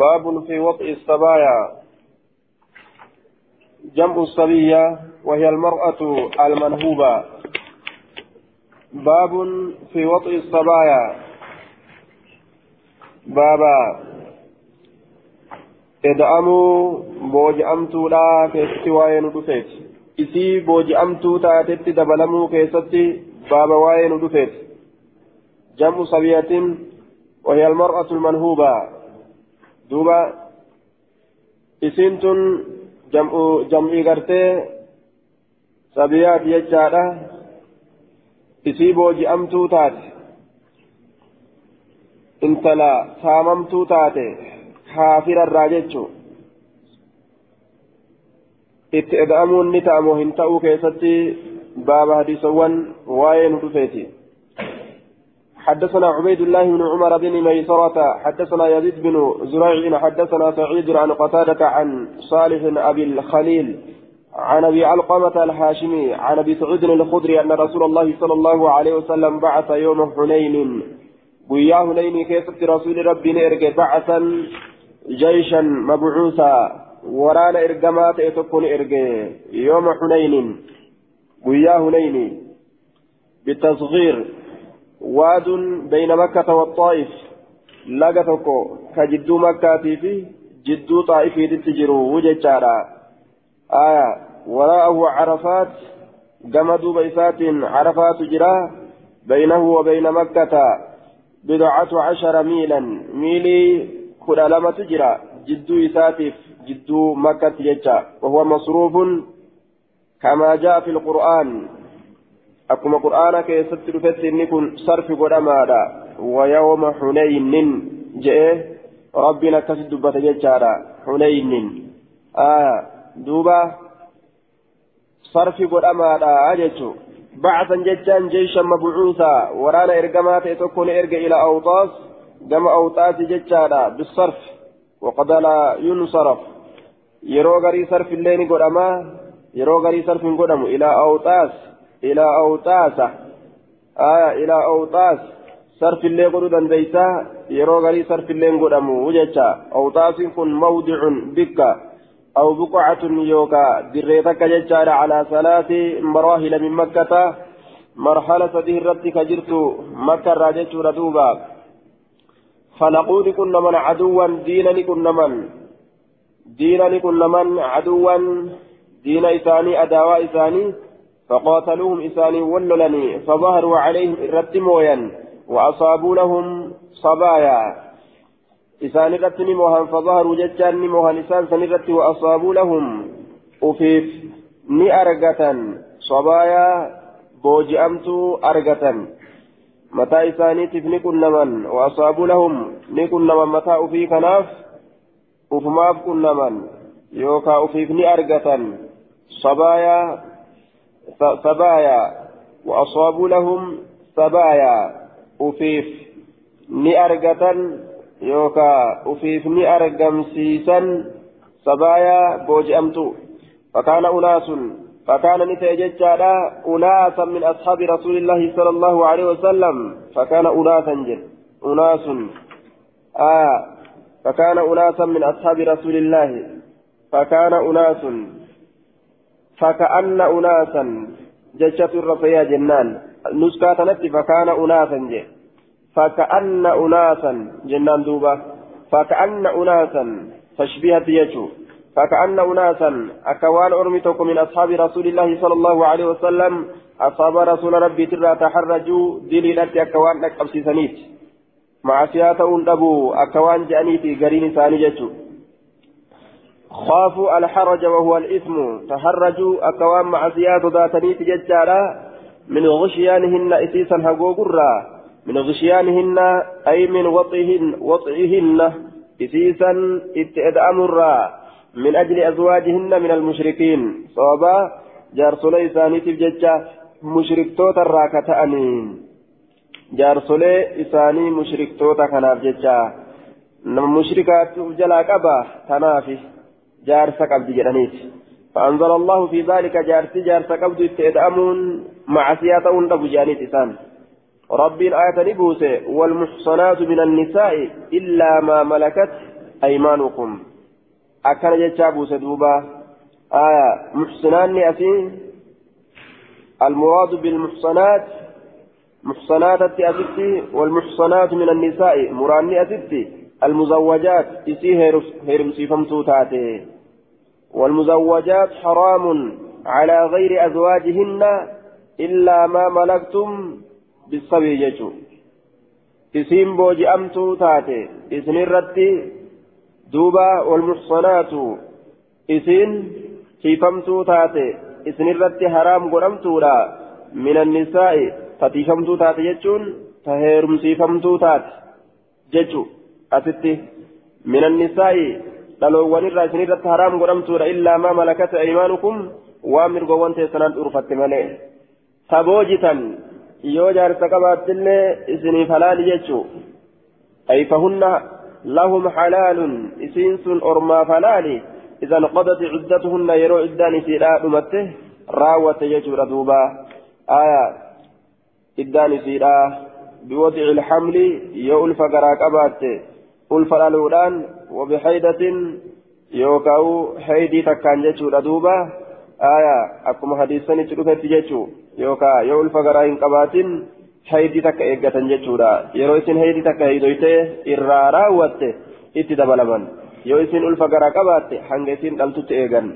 باب في وطئ الصبايا. جمع الصبية وهي المرأة المنهوبة. باب في وطئ الصبايا. بابا إدعموا بوجأمتوا لا كيستي وين دفيت. إسي بوجأمتوا تاتت دبلموا كيستي بابا وين دفيت. جمع صبية وهي المرأة المنهوبة. Duuba isiin tun jam'ii gartee sabiyaat jechaadha isii booji'amtuu taate intala saamamtuu taate kaafirarraa jechuu itti eda'amuun ni ta'amoo hin ta'uu keessatti baaba hadiisawwan waa'ee nu dhufeeti حدثنا عبيد الله بن عمر بن ميسرة حدثنا يزيد بن زريع حدثنا سعيد عن قتادة عن صالح أبي الخليل عن أبي علقمة الهاشمي عن أبي سعيد الخدري أن رسول الله صلى الله عليه وسلم بعث يوم حنين. ويا هنين كيف رسول ربي إرجع بعثا جيشا مبعوثا ورانا إرجمات يتكون إرجع يوم حنين. ويا هنين بالتصغير واد بين مكة والطائف. لقتك كجدو مكة في جدو طائف تجرو وججارا آية وراءه عرفات جمد بيسات عرفات جرا بينه وبين مكة بضعة عشر ميلا. ميلي كل لما تجرا. جدو إساتف جدو مكة يجا وهو مصروف كما جاء في القرآن. Keessatti dhufetti inni kun sarfi godhamaadha wayawma xunaynin je'e rabbiin akkasi dubbata jechaadha xunaynin duuba sarfi godhamaadha jechuu bacsan jechaan jeeshan mabcuusa waraana ergamaa ta'e tokko ni erga ila awxaas gama awxaasi jechaadha bisarf waqad laa yunsaraf yeroo garii sarfillee ni godhamaa yeroo garii sarfin godhamu ila awxaas إلى أوتاس. آية إلى أوتاس. صرف اللي قدو دنديسا يرو غري صرف اللي قدامو وجهتا أوتاس كن موضع بكا أو بقعة يوكا. دريتك ججارة على ثلاث مراحل من مكة. مرحلة دهرتك كجرت. مكة راجت ردوبا. فنقول كن من عدوا دينني كن من. دينني كن من عدوا. دين إساني أداوا إساني. فقاتلوهم إساني وللني فظهروا عليهم إرتمويا وأصابوا لهم صبايا. إساني رتني موهن فظهروا ججان موهن إسان سنرت وأصابوا لهم أفيف ني أرقة صبايا بوجئمت أرقة متى إساني تفني كل من وأصابوا لهم نكن من متى أفي كناف؟ أفماف كل من يوكا أفيف ني أرقة صبايا سبايا وأصابوا لهم سبايا أفيف ني أرقة يوكا أفيف ني أرقم سيسا سبايا بوجأمتو فكان أناس فكان نتيجة أناسا من أصحاب رسول الله صلى الله عليه وسلم. فكان أناسا جل أناس. آه فكان أناسا من أصحاب رسول الله. فكان أناس. فكأن أناسا جشة الرفيا جنان. نسكا نتي فكان أناسا جي. فكأن أناسا جنان دوبا. فكأن أناسا تشبيهة يجو فكأن أناسا أكوان أرمتكم من أصحاب رسول الله صلى الله عليه وسلم. أصحاب رسول ربي ترى تحرجوا دليلة أكوان لك أبسيسانيت مع سياسة أندبوا أكوان جانيتي قرين ثاني جتو خافوا الحرج وهو الإثم. تحرجوا أكوان مع زيادة ذاتني تججالا من غشيانهن إسيسا هقوقرا من غشيانهن أي من وطئهن وطئهن إسيسا اتئدأمرا من أجل أزواجهن من المشركين. صوابا جارسولي إساني تججا مشركتوتا راكتأنين جارسولي إساني مشركتوتا كناف ججا. مشركات جلا قبا تنافي جارس قبض جرانيت فأنزل الله في ذلك جارس جارس قبض استئدامون معصية أبو جانيت إسان ربي الآية نبوسه والمحصنات من النساء إلا ما ملكت أيمانكم أكن جتشابو سدوبا آية محسنان أسين المراد بالمحصنات محصنات أتتي والمحصنات من النساء مراني أتتي المزوجات إسي هيرم سيفمتو تاتي. والمزوجات حرام على غير أزواجهن إلا ما ملكتم بالصبي جيشو إسين بوجي أمتو تاتي. إسن الرتي دوبا والمحصنات. إسين سيفمتو تاتي. إسن الرتي حرام قرمتو من النساء تتيفمتو تاتي جيشون تهيرم سيفمتو تاتي. جيشو أستي من النساء isin irratti haraam godhamtuudha illaa maa malakata aymaanukum waan mirgoowwan teessanaan dhuunfatte malee taboojitan yoo jaarsa qabaattillee isiniif halaali jechuu ay fahunna lahum halaalun isiin sun ormaaf halaali إذا انقضت عدتهن يرو إدان سيدا دمته راوة يجور دوبا آية إدان سيدا بوضع الحمل يؤلف قراك أبات ألف الألودان وبحيدة يوكاو حيدي تكان جتشو دوبا آية أكما حديثني تلوكت جتشو يوكا يو ألف قرائن قباتين حيدي تكا إيقة جتشو يرو إسن حيدي تكا هيدويته إرارا وته إتي دبلمن yoo isin ulfa garaa qabaatte hanga isin dhaltutti eegan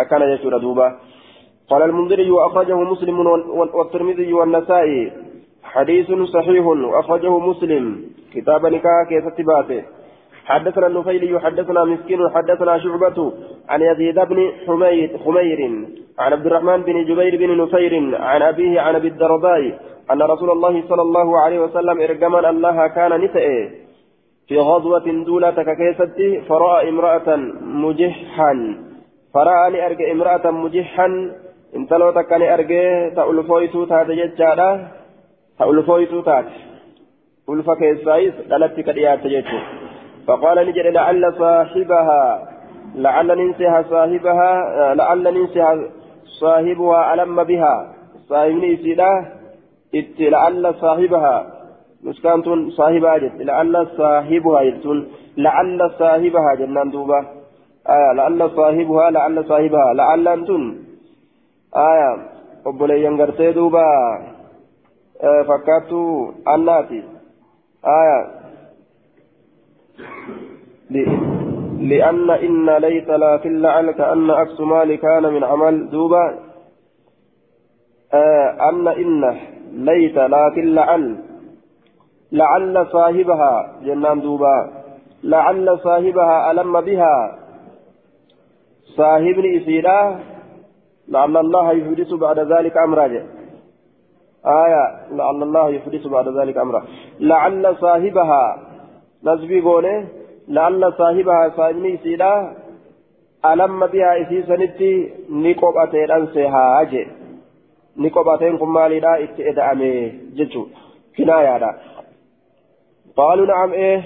akkana jechuudha duuba قال المنذري وأخرجه مسلم والترمذي والنسائي. حديث صحيح وأخرجه مسلم. كتاب نكاح كيف تباته؟ حدثنا النفيلي حدثنا مسكين حدثنا شعبة عن يزيد بن حمير, حمير عن عبد الرحمن بن جبير بن نفير عن أبيه عن أبي الدرداء أن رسول الله صلى الله عليه وسلم إرجما الله كان نسأه في غزوة دولة ككيستي فرأى امرأة مجحا. فرأى أرجع امرأة مجحا. انتلو تكن أرجع تألفويتو تات ججارة تألفويتو تات ألفا كيسايس دلت كديات فقال لعل صاحبها لعل ننسها صاحبها لعل ننسها صاحبها ألم بها صاحبني سيدا لعل صاحبها صاحبها جت لعل صاحبها لعل صاحبها جنان دوبا آية لعل صاحبها لعل صاحبها لعل أنتن آية duuba. Fakkaattuu annaati. آية. لأن إن ليت لا في اللعل كأن أكس مال كان من عمل. دوبا. آه أن إن ليت لا في اللعل لعل صاحبها. جنان دوبا. لعل صاحبها ألم بها. صاحب إسيرا لعل الله يحدث بعد ذلك أمرا آية لعل الله يحدث بعد ذلك أمرا. لعل صاحبها نسبي قوله لعل صاحبها صاحبني سيدا ألم بها إسي سنتي نقب أتين أنسيها أجي. نقب أتين كمالي لا إتئدأمي جتشو كنايا لا قالوا نعم إيه.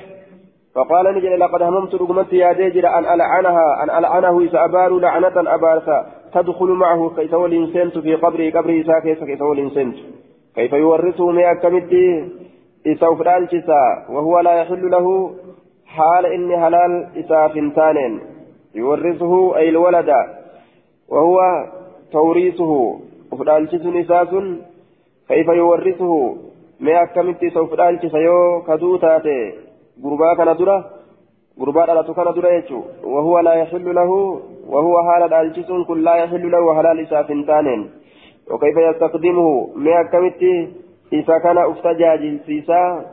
فقال نجل لقد هممت رقمت يا ديجر أن ألعنها أن ألعنه إذا أبار لعنة أبارثا. تدخل معه كيف والإنسان في قبره قبره إذا كيف كيف والإنسان كيف يورثه ما كمتي إذا فلالشسا وهو لا يحل له حال إني هلال إساف تانين يورثه أي الولد وهو توريثه. فلالشس نساس كيف يورثه؟ ما أكملت سوف فلالشس يو كدوتاتي غربا كان درا غربا دلتو يجو. وهو لا يحل له وهو حال الالجس كل لا يحل له حلال إساف تانين وكيف يستخدمه؟ ما أكملت إذا كان أفتجاج سيسا.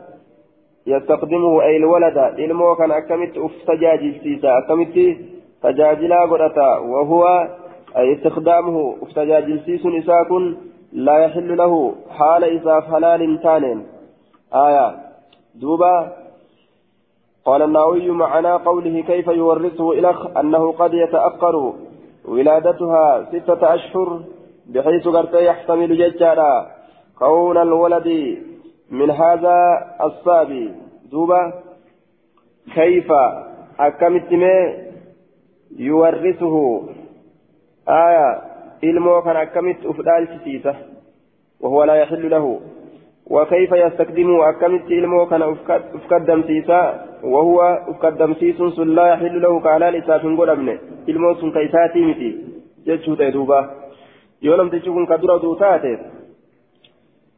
يستخدمه أي الولد. إلمو كان أكمت أفتجاج سيسا. أكمت تجاجلا قرأتا وهو أي استخدامه أفتجاج سيس إساكن لا يحل له حال إساف حلال تانين آية. دوبا. قال النووي معنى قوله كيف يورثه إلخ أنه قد يتأخر ولادتها ستة أشهر بحيث قد يحتمل ججالا كون الولد من هذا الصابي دوبا كيف؟ أكمت يورثه. آية ilmoo kan akkamitti uf dhaalchisiisa وهو لا يحل له. وكيف يستخدم أكمت إلمو كان أفكدم سيسا وهو أفكدم سيس لا يحل له. كعلال إساف أبنه إلمو سن كيساتي متي. جتشو تيدوبا يولم تشوفون كدرة دوتاتي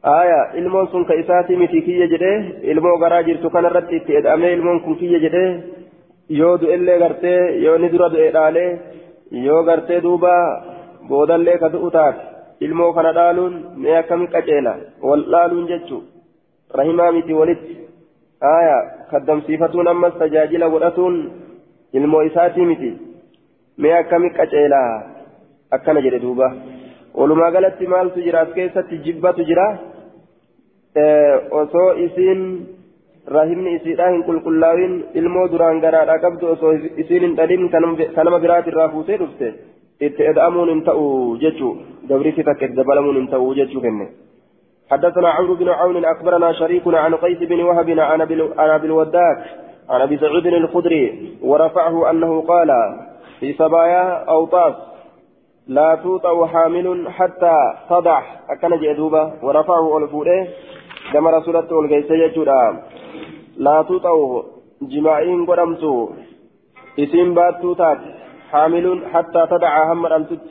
آية إلمو سن كيساتي متي كي يجده إلمو غراجر تكن رتي تيدامي إلمو كن كي يجده يودو إلي غرتي يو ندرة دو yoo gartee duuba boodallee ka du'u taate ilmoo kana dhaaluun mee akkami qaceela wal dhaaluun jechuun rahimaa miti walitti aya kaddamsiifatuun ammas tajaajila godhatuun ilmoo isaatii miti mee akkami qaceela akkana jedhe duuba walumaa galatti maaltu jira as keessatti jibbatu jira osoo isiin rahimni isiidhaa hin qulqullaa'in ilmoo duraan garaadhaa qabdu osoo isiin hin dhalin kanama biraatirraa fuutee dhufte itti eda'amuun hin ta'u jechuu gabriitti takka itti dabalamuun hin ta'u jechuu kenne حدثنا عمرو بن عون اخبرنا شريكنا عن قيس بن وهب عن ابي الوداك عن ابي سعود الخدري ورفعه انه قال في سبايا اوطاس لا توطأ حامل حتى تضع. أكن جدوبة ورفعه الفوده كما رسولته والقيس يجودا. لا تطعوه جماعين قدمتو. إسم باتو تات حامل حتى تدع هم أمتت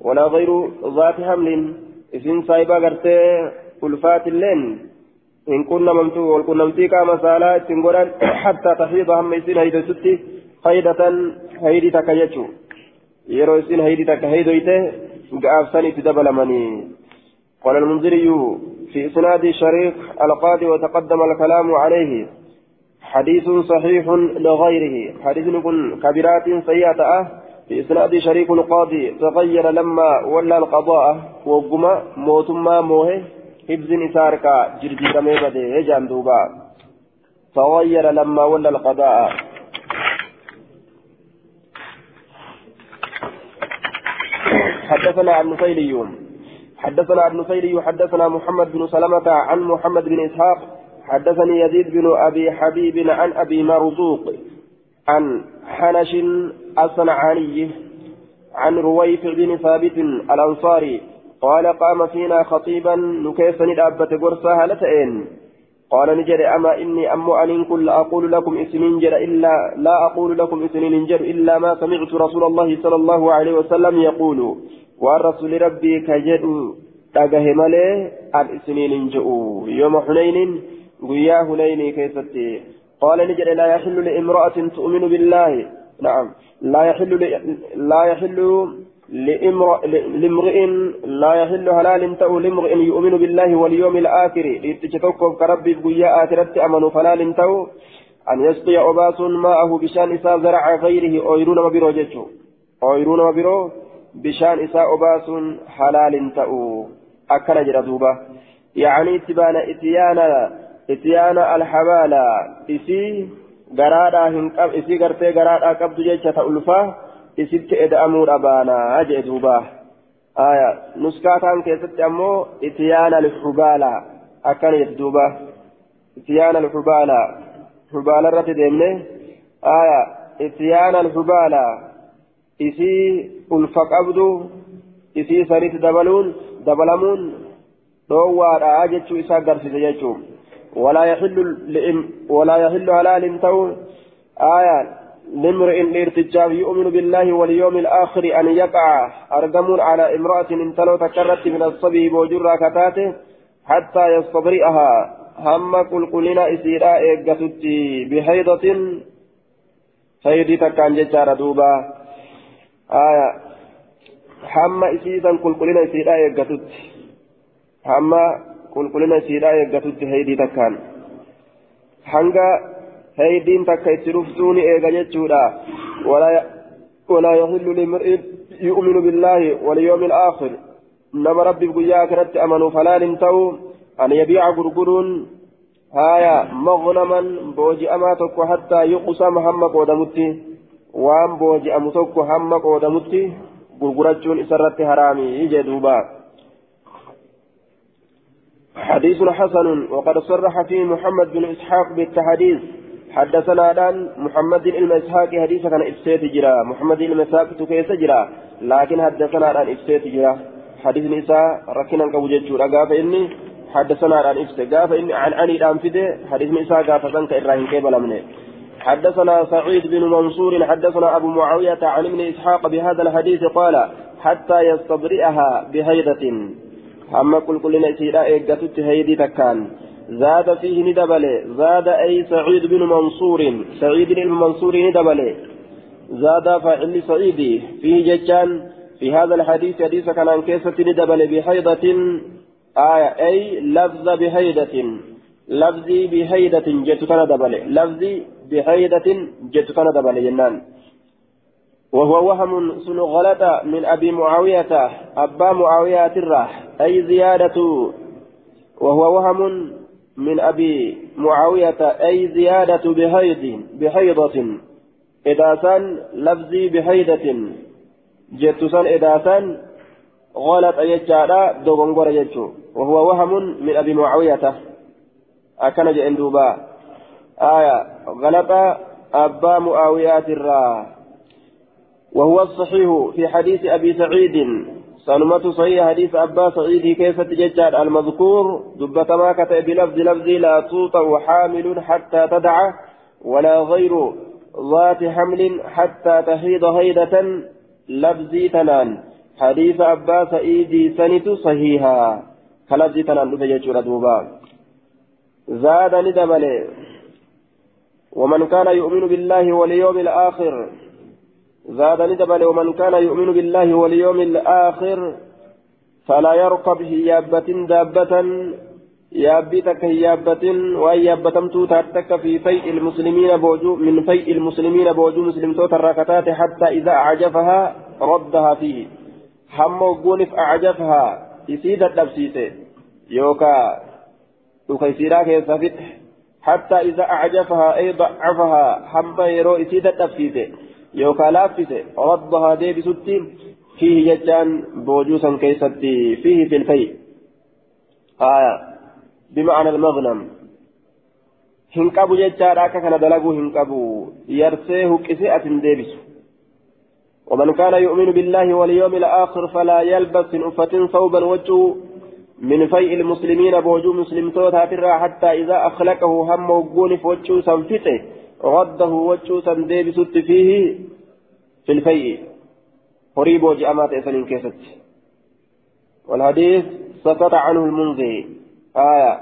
ولا غير ذات حمل. إسم سايبا قرتي ألفات اللين. إن كنا ممتو والكنا ممتيكا مسالا تنقران حتى تحيض هم إسم هيدو ستي خيدة هيدي تكيتشو يرو اسم هيدي تكهيدو يته قاف سني تدبل مني قال المنذري في إسناد شريك القاضي وتقدم الكلام عليه حديث صحيح لغيره حديث يكون كبيرات سيئة في إسناد شريك القاضي تغير لما ولى القضاء وقما موتما موه حفظ نسارك جرجي كميبده يجان دوبا تغير لما ولى القضاء حدثنا نفيلي حدثنا نفيلي حدثنا محمد بن سلمة عن محمد بن إسحاق. حدثني يزيد بن أبي حبيب عن أبي مرزوق عن حنش الصنعاني عن رويف بن ثابت الأنصاري. قال قام فينا خطيبا نكيسني دابة قرصة هلتين قال نجد أما إني أم أن كل أقول لكم اسمين جر إلا لا أقول لكم اسمين جر إلا ما سمعت رسول الله صلى الله عليه وسلم يقول. والرسول ربي كجد تاجه ملي الاسمين جئوا يوم حنين قيا هنيني كيفتي. قال نجد لا يحل لامرأة تؤمن بالله. نعم. لا يحل لا يحل لامرئ لا يحل حلال تأو لامرئ يؤمن بالله واليوم الآخر. لتجتوكف كربي قيا آخرت أمن فلال تأو. أن يسقي أباس ماءه بشان إساء زرع غيره. أويرون وبرو جتشو أويرون وبرو بشان إساء أباس حلال تأو. أكل جردوبة يعني اتبان اتيانا اتيانا الحبالة إسي غرادا هنقب إسي غرتي غرادا قبض جيشة ألفا إسي تأدأمور أبانا أجئ دوبا آية نسكاتان كيست أمو اتيانا الحبالة أكن يتدوبا اتيانا الحبالة حبالة رتي ديمني آية اتيانا الحبالة إسي ألفا قبض إسي سريت دبلون دبلمون dhoowwaadha jechuu isaa agarsiisa jechuun. يحل لإم ولا يحل حلال تو آية لامرئ الارتجاف يؤمن بالله واليوم الآخر أن يقع أرقم على امرأة انتلو تكرت من الصبي بوجر كتاته حتى يستبرئها هم قل قلنا إسيرا إيقتتي بحيضة سيدي تكان ججار دوبا. آية. هم إسيسا قل قلنا إسيرا إيقتتي هم qulqullina isiidhaa eeggatutti heydii takkaan hanga takka itti dhuftuu ni eega jechuudha walaa yaxillu limri'in yu'minu billaahi walyoomi alaakhir nama rabbiif guyyaa akhiratti amanu falaalin ta'u an yabiica gurguruun haya magnaman booji'amaa tokko hattaa yuqsama hamma qoodamutti waan booji'amu tokko hamma qoodamutti gurgurachuun isarratti haraami jee duubaa حديث حسن وقد صرح فيه محمد بن إسحاق بالتحديث حدثنا الآن محمد بن إسحاق حديث كان إفسيت جرا. محمد بن إسحاق تكيس جرا. لكن حدثنا الآن إفسيت جرا. حديث نساء ركنا كوجد شورا إني حدثنا عن إفسه قاف إن عن عني الأنفده حديث نساء قاف سنك إبراهيم كيبل منه حدثنا سعيد بن منصور. حدثنا أبو معاوية عن ابن إسحاق بهذا الحديث قال حتى يستبرئها بهيدة. أما كل كل نسيرا إيقاتت هيدي تكان. زاد فيه ندبل زاد أي سعيد بن منصور. سعيد بن منصور ندبل زاد فعل سعيد فيه ججان. في هذا الحديث حديث كان عن كيسة ندبل بحيضة. آية أي لفظ بحيضة. لفظي بحيضة جت ندبل لفظي بحيضة جت ندبل جنان. وهو وهم سن من أبي معاوية. أبا معاوية الراح أي زيادة. وهو وهم من أبي معاوية أي زيادة بحيض بحيضة إذا سن لفظي بحيضة جت سن إذا سن غلط يجعل دوغنغور يجو وهو وهم من أبي معاوية. أكن جندوبا آية. غلط أبا معاوية الراح وهو الصحيح في حديث أبي سعيد. سلمة صحيح حديث أبا سعيد كيف تججال المذكور دبة ما كتب بلفظ لفظ لا توطأ حامل حتى تدع ولا غير ذات حمل حتى تحيض هيدة لفظي تنان. حديث أبا سعيد سنت صحيحا. كلفظ تنان لفجج دوبا. زاد ندبل ومن كان يؤمن بالله واليوم الآخر زاد ندبل ومن كان يؤمن بالله واليوم الآخر فلا يركب هيابة دابة. يابتك هيابة وأن تاتك في فيء المسلمين بوجو من فيء المسلمين بوجو مسلم توت الراكتات حتى إذا أعجبها ردها فيه. هم وقونف أعجبها يسيد الدبسيسة. يوكا وكيسيرا كيف حتى إذا أعجبها أي ضعفها هم يرو يسيد الدبسيسة. يوكا لافسه ردها ديبستي فيه جتان بوجوسا كيستي فيه في الفيء آية بمعنى المغنم هنكبو جتان أكا كان هنكبو يرسيه كسئة ديبس ومن كان يؤمن بالله واليوم الآخر فلا يلبس أفة ثوبا وجهه من فيء المسلمين بوجو مسلم توتا حتى إذا أخلقه هم وقون فوجه سنفته رده وجوسا ديبست فيه في الفيء. قريب وجأمات إسنين كيست. والحديث سقط عنه المنذي آية.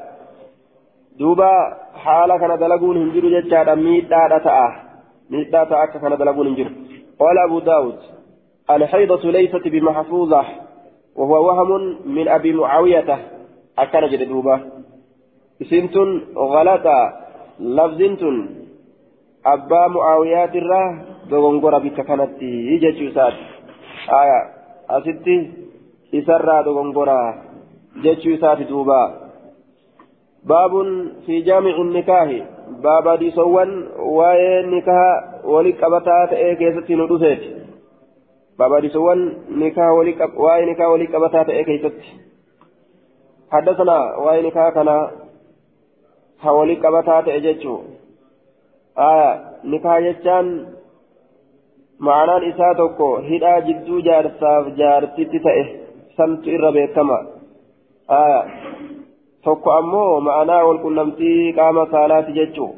دوبا حالا كان دلقون هنجر ججادا ميتا تاء ميتا تاء كان دلقون هنجر. قال أبو داود الحيضة ليست بمحفوظة وهو وهم من أبي معاوية. أكان جد دوبا. سنتن غلطة لفظنتن abbaa mu'aawiyaatirraa dogongora bikka kanatti jechuu isaati aya asitti isarraa dogongora jechuu isaati duuba baabun fi jaamici nikaahi baaba diisowwan waa'ee nikaha wali qabataa ta'ee keessatti nu dhufeeti baaba diisowwan waa'ee nikaha wali qabataa ta'ee keessatti حدثنا وين كان هولي قبتا تأججو آية نكاح جتان معنaan isaa tokko hidhaa jidduu jaarsaaf jaartitti ta'e santu irra beekama tokko ammoo ma'anaa walqunnamtii qaama saalaati jechuu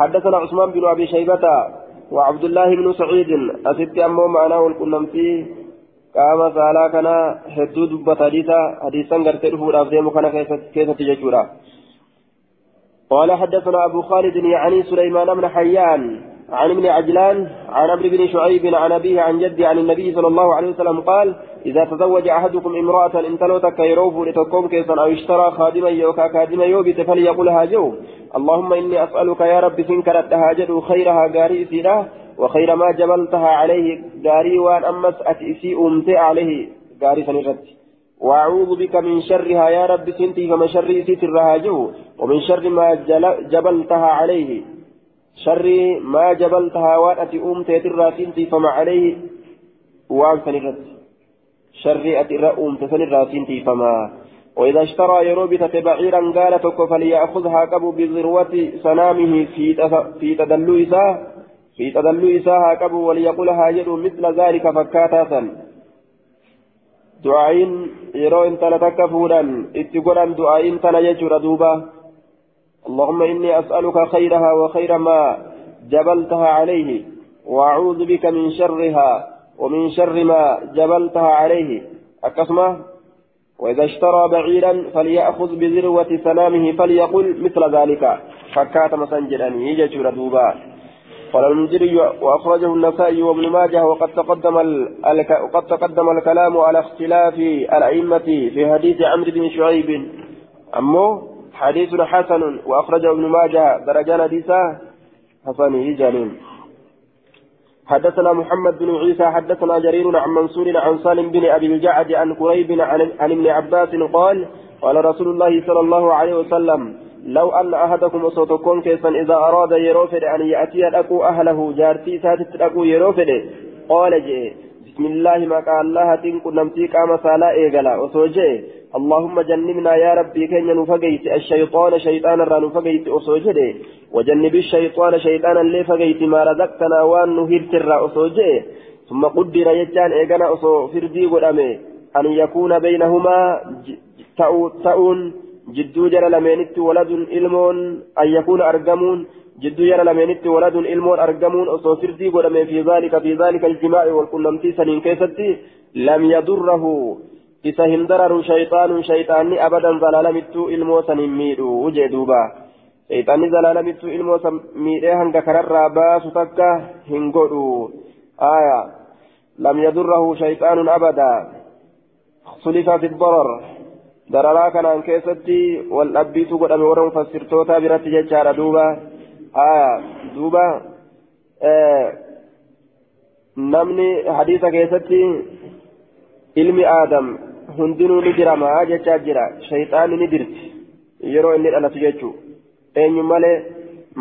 حدثنا عثمان بن أبي شيبة وعبد الله بن سعيد اسيت أمو معنا والقنمتي قام سالا كان حدود بتحديثا حديثا غرتي رفو دافديمو كان كيف تججورا قال حدثنا أبو خالد يعني سليمان بن حيان عن ابن عجلان عن عمرو بن شعيب عن أبيه عن جدي عن النبي صلى الله عليه وسلم قال إذا تزوج أحدكم امرأة إن تلوتك يروف لتقوم كيسا أو اشترى خادما يوكا خادما يوبت فليقل هاجو اللهم إني أسألك يا رب سنكرت هاجد خيرها قاري سيراه وخير ما جبلتها عليه قاري وأن أمس أتئسي أمتع عليه قاري سنرد وأعوذ بك من شرها يا رب سنتي فمن شر سيت الرهاجه ومن شر ما جبلتها عليه. شر ما جبلتها وأتي أم تيتر سنتي فما عليه. وأن سنرت. شر أتي أم تسنر سنتي فما. وإذا اشترى يروبة بعيرا قال تك فليأخذها كبو بذروة سنامه في تدلو إساه في تدلو إساها كبو وليقولها يد مثل ذلك فكاتا du'aayin yeroo intala takka fuudhan itti godhan du'aayin tana jechuudha اللهم إني أسألك خيرها وخير ما جبلتها عليه وأعوذ بك من شرها ومن شر ما جبلتها عليه أكسمه وإذا اشترى بعيرا فليأخذ بذروة سنامه فليقل مثل ذلك فكات مسنجدا يجي دوبا قال المنذري وأخرجه النسائي وابن ماجه وقد تقدم. وقد تقدم الكلام على اختلاف الأئمة في حديث عمرو بن شعيب أمه حديث حسن وأخرجه ابن ماجه درجان حديثا حسن جانين حدثنا محمد بن عيسى حدثنا جرير عن منصور عن سالم بن أبي الجعد عن قريب عن, عن ابن عباس قال قال رسول الله صلى الله عليه وسلم لو أن أحدكم صوتكم كيسا إذا أراد يروفد أن يأتي الاكو أهله جارتي ساتت الاكو يروفد. قال جئ بسم الله ما قال الله تنكو نمتي قام سالا إيغلا. وسوجئ اللهم جنبنا يا ربي كن نفقيت. الشيطان شيطانا را نفقيت. أصوجده وجنب الشيطان شيطانا اللي فقيت. ما رزقتنا وأن نهرت الرأ. أصوجه ثم قدر يجان إيقنا أصو فردي قدامي. أن يكون بينهما تأون جدو جرى لمينت ولد إلمون أن يكون أرقمون جدو جرى لمينت ولد إلمون أرقمون أصو فردي قدامي في ذلك في ذلك الجماع والكلمتي سنين كيستي لم يضره shayxaanun shayxaanni abadan zalaalamittuu ilmoo san hin miidhu jee duuba shayxaanni zalaalamittuu ilmoo san miidhee hanga kanarraa baasu takka hin godhu aya lam yadurrahu shayxaanun abada sulifa fi darar dararaa kanaan keessatti wal dhabbiitu godhame warra mufassirtoota biratti jechaadha duuba aya duuba namni hadiisa keessatti ilmi aadam hundinuu ni diramaa jechaa jira shayxaanni ni dirti yeroo inni dhalatu jechuu eenyu malee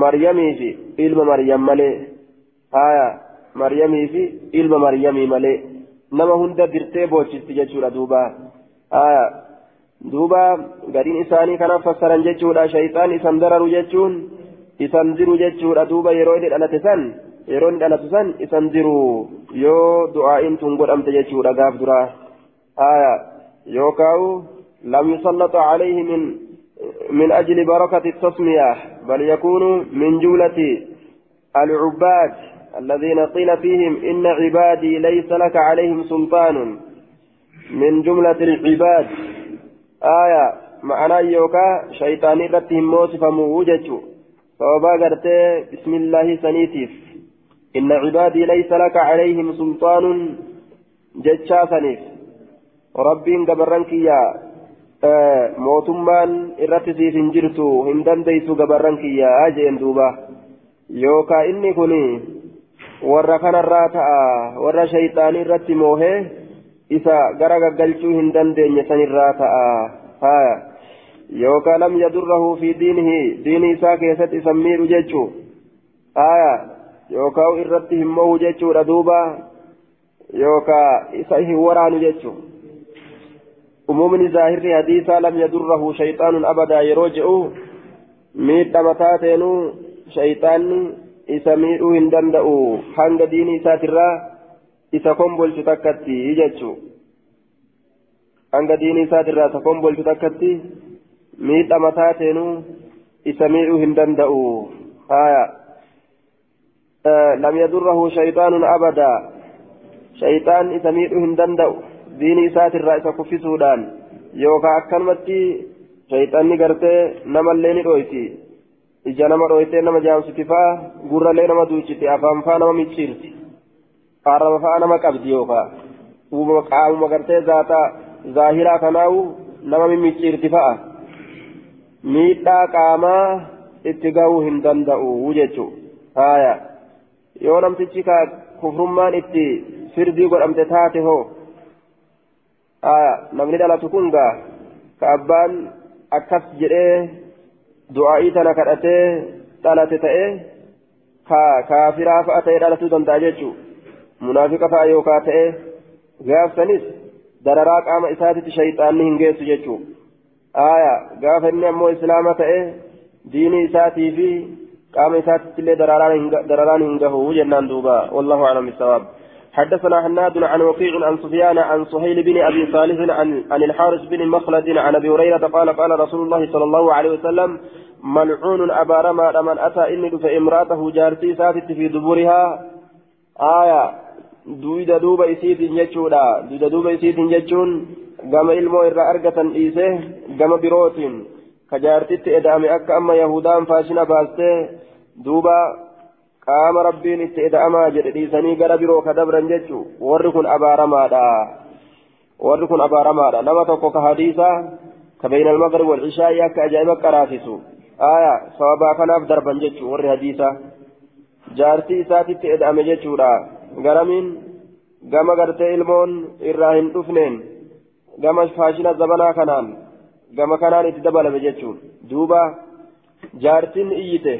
maryamii fi ilma maryam malee haya maryamii fi ilma maryamii malee nama hunda dirtee boochisti jechuudha duuba haya duuba gadiin isaanii kanaaf fassaran jechuudha shayxaan isan dararu jechuun isan diru jechuudha duuba yeroo inni dhalate san yeroo inni dhalatu san isan diru yoo du'aa'iin tun godhamte jechuudha gaaf duraa haya يوكاو لم يسلط عليه من من أجل بركة التسمية بل يكون من جملة العباد الذين قيل فيهم إن عبادي ليس لك عليهم سلطان من جملة العباد آية معنى يوكا شيطاني رتهم موسف موجج فوبا بسم الله سنيتيف إن عبادي ليس لك عليهم سلطان جتشا سنيف kiyya mootummaan irratti siif hin jirtu hin dandeeysu gabarran kiyya jeen duuba yookaa inni kun warra kanarraa ta'a warra shayxaanii irratti moohee isa gara gaggalchuu hin dandeenye sanirraa ta'a haya yookaa lam yadurrahu fi diinihi diini isaa keessatti isan miidhu jechuu haya yookaa irratti hin mohu jechuudha duuba yookaa isa hin waraanu jechuu umumni zaahirri hadiisaa lam yadurrahu shayxaanun abadaa yeroo je'u miidhama taateenuu shayxaanni isa miidhuu hin danda'u hanga diini isaatirraa isa kombolchu takkatti jechuu hanga diini isaatirraa isa kombolchu takkatti miidhama taateenuu isa miidhuu hin danda'u haya lam yadurrahu shayxaanun abadaa shayxaan isa miidhuu hin danda'u diini isaatirraa isa kuffisuudhaan yookaan akkanumatti shayxanni gartee namallee ni dhoyti ija nama dhoytee nama jaamsiti fa'a gurrallee nama duuchiti afaan fa'a nama micciirti yookaan uumama qaamuma gartee zaata zaahiraa kanaawu nama mimicciirti fa'a miidhaa qaamaa itti gahuu hin danda'u jechuudha haaya yoo namtichi ka kufrummaan itti firdii godhamte taate hoo. namni dhalatu kun gaa ka abbaan akkas jedhee du'aa'ii tana kadhatee dhalate ta'e ka kaafiraa fa'a ta'ee dhalatuu danda'a jechuudha gaafsanis dararaa qaama isaatitti shayxaanni hin geessu jechuudha aaya gaafa inni ammoo islaama ta'e diini isaatii fi qaama isaatitti illee dararaan hin gahu jennaan duuba wallahu a'lam bisawaab حدثنا حناد عن وقيع عن سفيان عن سهيل بن ابي صالح عن عن الحارث بن مخلد عن ابي هريره قال قال رسول الله صلى الله عليه وسلم ملعون ابارما من اتى اني فامراته جارتي ساتت في دبورها آية دويدا دوبا اسيتين جتشودا دويدا دوبا اسيتين جتشون gama ilmoo irraa argatan dhiisee gama birootiin ka jaartitti eda'ame akka amma yahudaan faashina baastee duuba qaama rabbiin itti eda'amaa jedhe dhiisanii gara biroo ka dabran jechu warri kun abaaramaadha warri kun abaaramaadha nama tokko ka hadiisaa ka bayna almaghrib walcishaa'i akka ajaa'iba qaraasisu aya sababaa kanaaf darban jechu warri hadiisaa jaartii isaatitti eda'ame jechuudha garamiin gama gartee ilmoon irraa hin dhufneen gama faashina zabanaa kanaan gama kanaan itti dabalame jechuun duuba jaartiin iyyite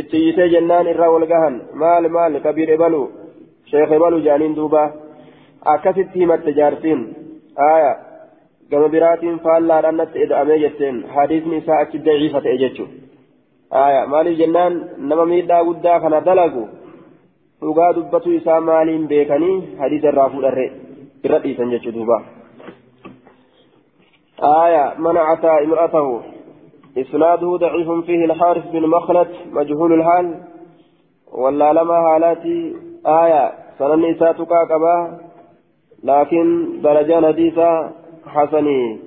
itti iyyitee jennaan irraa wal gahan maal maal kabiir ebalu sheekh ebalu jaaniin duuba akkasitti himatte jaartiin aya gama biraatiin faallaadhaan natti eda'amee jetteen hadiisni isaa achi daciifa ta'e jechuun aya maaliif jennaan nama miidhaa guddaa kana dalagu dhugaa dubbatu isaa maaliin beekanii hadiisa irraa fuudharre irra dhiisan jechuu duuba. آية من أتى امرأته إسناده ضعيف فيه الحارث بن مخلد مجهول الحال ولا لما هالاتي آية سنن إساتك لكن درجان حديثة حسني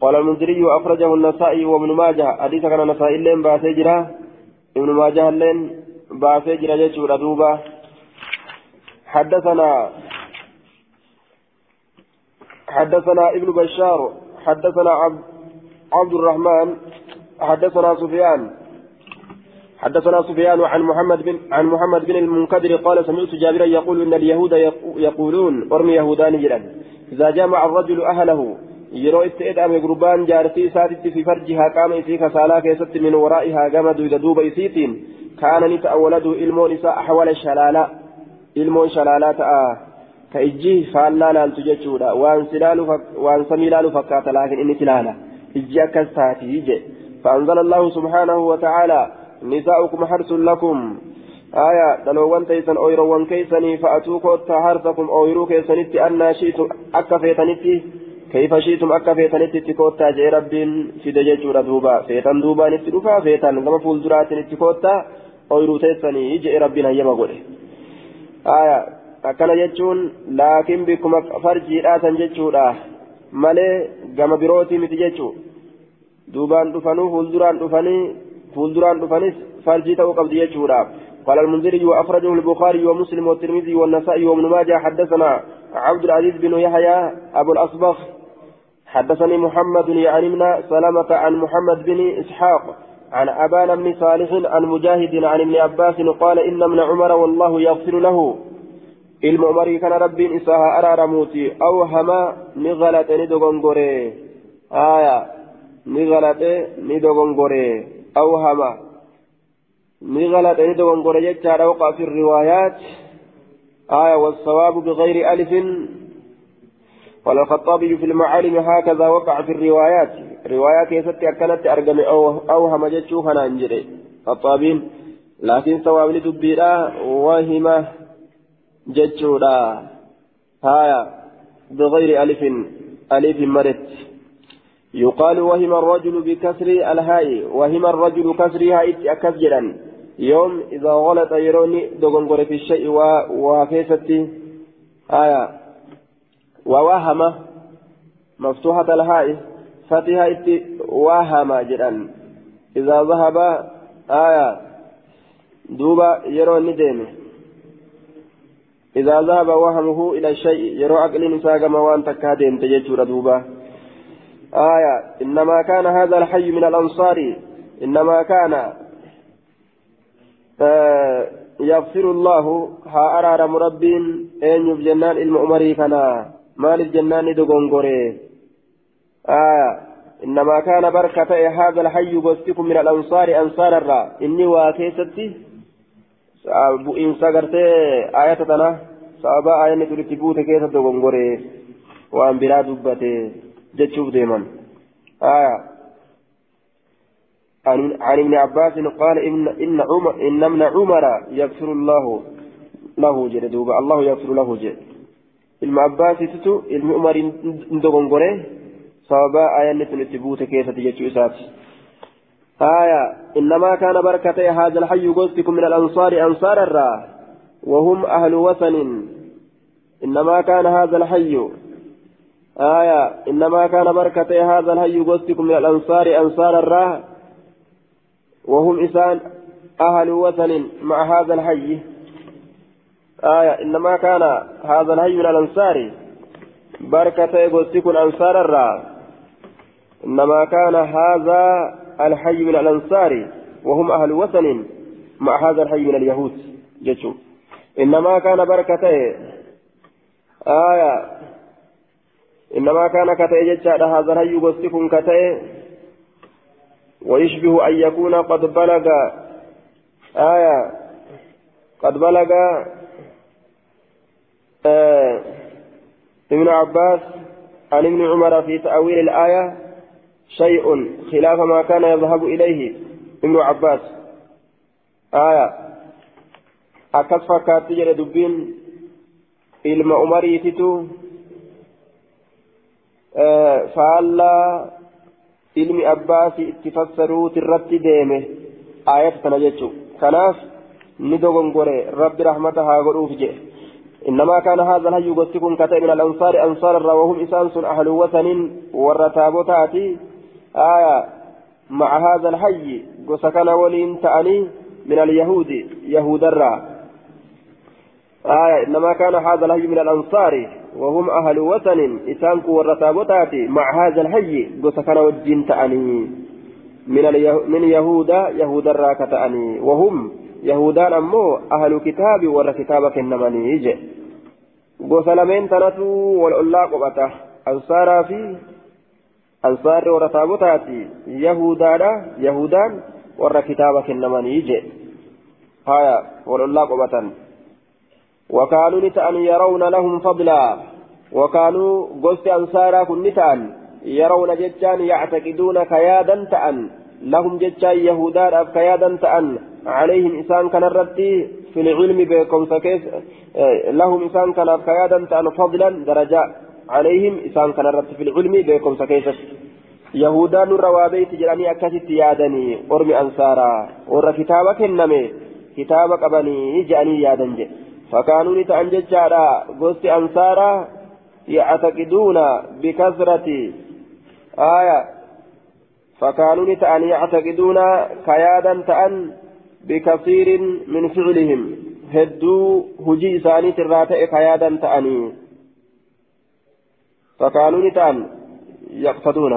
قال المنذري أخرجه النسائي وابن ماجه حديث كان النسائي لين باسجرة ابن ماجه لين باسجرة جيشورة دوبة حدثنا حدثنا ابن بشار حدثنا عبد الرحمن حدثنا سفيان حدثنا سفيان عن محمد بن عن محمد بن المنكدر قال سمعت جابرا يقول ان اليهود يقولون ارمي يهودان اذا جامع الرجل اهله gurbaan jaartii isaatitti fi farjihaa qaama isii kasaalaa keessatti min waraa'ihaa gama duyda duuba isiitiin kaana ni ta'a waladu ilmoon isaa ahwala shalaalaa ilmoon shalaalaa ta'a ka ijji faallaa laaltu jechuudha. Waan samii laalu fakkaata laakiin inni silaala ijji akkas taatii je فأنزل الله سبحانه وتعالى نساؤكم حرث لكم آية دلوان تيسن أويروان كيسني فأتوكو حرثكم أويرو كيسنتي أنا شئتم أكا فيتنتي كيف شئتم أكا فيتنتي تكوتا جي رب في دجاجورة دوبا فيتن دوبا نتلوفا فيتن كما فول درات نتكوتا أويرو تيسني جي ربنا يما آية akkana jechuun laakiin bikkuma farjiidhaa san jechuudha malee gama birootii miti jechuu duubaan dhufanuu fuulduraan dhufanii fuulduraan dhufanis farjii ta'uu qabdi jechuudha قال المنذري وأخرجه البخاري ومسلم والترمذي والنسائي وابن ماجه حدثنا عبد العزيز بن يحيى أبو الأصبغ حدثني محمد يعني من سلمة عن محمد بن إسحاق عن أبان بن صالح عن مجاهد عن ابن عباس قال إن ابن عمر والله يغفر له aw hama ni galaxe ni dogongore aya ni galaxe ni dogongore aw hama ni galaxe ni dogongore jechaadha waqa fi riwaayaat aya والصواب بغير ألف قال الخطابي في المعالم هكذا وقع في الروايات. روايات يستي أكلت أرقم أو أو هم جتشوف أنا أنجري. خطابين لكن صواب لدبيرا وهمه جتشودا هايا بغير ألف ألف مرت. يقال وهم الرجل بكسر الهاء. وهم الرجل كسرها أكسجرا. يوم إذا غلط يروني دغنغر في الشيء وكيستي آية ووهم مفتوحة الهاء فتحها إتي وهم إذا ذهب آية. دوبا يروني ديمه إذا ذهب وهمه إلى الشيء يرى عقل نساق موان تكادين تججور دوبا. آية. إنما كان هذا الحي من الأنصار. إنما كان آه يغفر الله ها أرار مربين أين يبجنان المؤمري كنا. مال الجنان دغنغوري آية إنما كان بركة هذا الحي بوستكم من الأنصار أنصار الرا. إني واكيستي. ayata tana sababa ayanni turitti buute keessa dogongoree waan biraa dubbate jechuuf deeman aya عن ابن عباس قال إن إن عمر إن ابن عمر يغفر الله له جل الله يغفر له جل. Ilma abbaasitu ilmi umariin dogongore sababa ayanni sun itti buute keessatti آية إنما كان بركة هذا الحي قصدكم من الأنصار أنصار الرا وهم أهل وثن إنما كان هذا الحي آية إنما كان بركة هذا الحي قصدكم من الأنصار أنصار الرا وهم إسان أهل وثن مع هذا الحي آية إنما كان هذا الهي من الأنصار. بركة يقول أنصار الرا. إنما كان هذا الحي من الأنصار وهم أهل وثن مع هذا الحي من اليهود. جتشو إنما كان بركة. آية. إنما كان كتئ جتشا هذا الهي يقول كتئ. ويشبه أن يكون قد بلغ. آية. قد بلغ آه ابن عباس عن ابن عمر في تأويل الآية شيء خلاف ما كان يذهب إليه ابن عباس آية أكس فكات جل دبين faallaa ilmi abbaasi itti fassaruuti irratti deeme aayata tana jechuun kanaaf ni dogongore rabbi rahmata haa godhuuf jedhe إنما كان هذا الهي يقصكم كتئ من الأنصار أنصار وهم إسانس أهل وثن والرتابتات آية مع هذا الحي قسكن ولين تأني من اليهود يهود الرا آية إنما كان هذا الهي من الأنصار وهم أهل وثن إسانك والرتابتات مع هذا الحي قسكن وجين تأني. من, من يهود يهود الرا كتأني. وهم يهودان أمو أهل كتاب ور كتابك إنماني يجي wal ollaa qophata ansaaraa fi ansaarri warra taabotaati yahudaadha yahudaan warra kitaaba kennamanii je haya wal ollaa qophatan وكانوا نتأن يرون لهم فضلا وكانوا قلت أنصارا كن نتأن يرون ججان يعتقدون كيادا تأن لهم ججان يهودان كيادا تأن عليهم إنسان كان الردي في العلم بكم سكيس لهم إنسان كان كيادا تأن فضلا درجة. عليهم إنسان كان الردي في العلم بكم سكيس يهودا الروابيت جراني أكاسيت يادني. أرمي أنصارا. ور كتابك النمي. كتابك أبني. جاني يادن جي فكانوا نتأن ججارا قلت أنصارا يعتقدون بكثرة آية. فكانوا نتأن يعتقدون كيادا تأن بكثير من فعلهم هدو هجي ثاني تراتئ كيادا تأني فكانوا نتأن يقتدون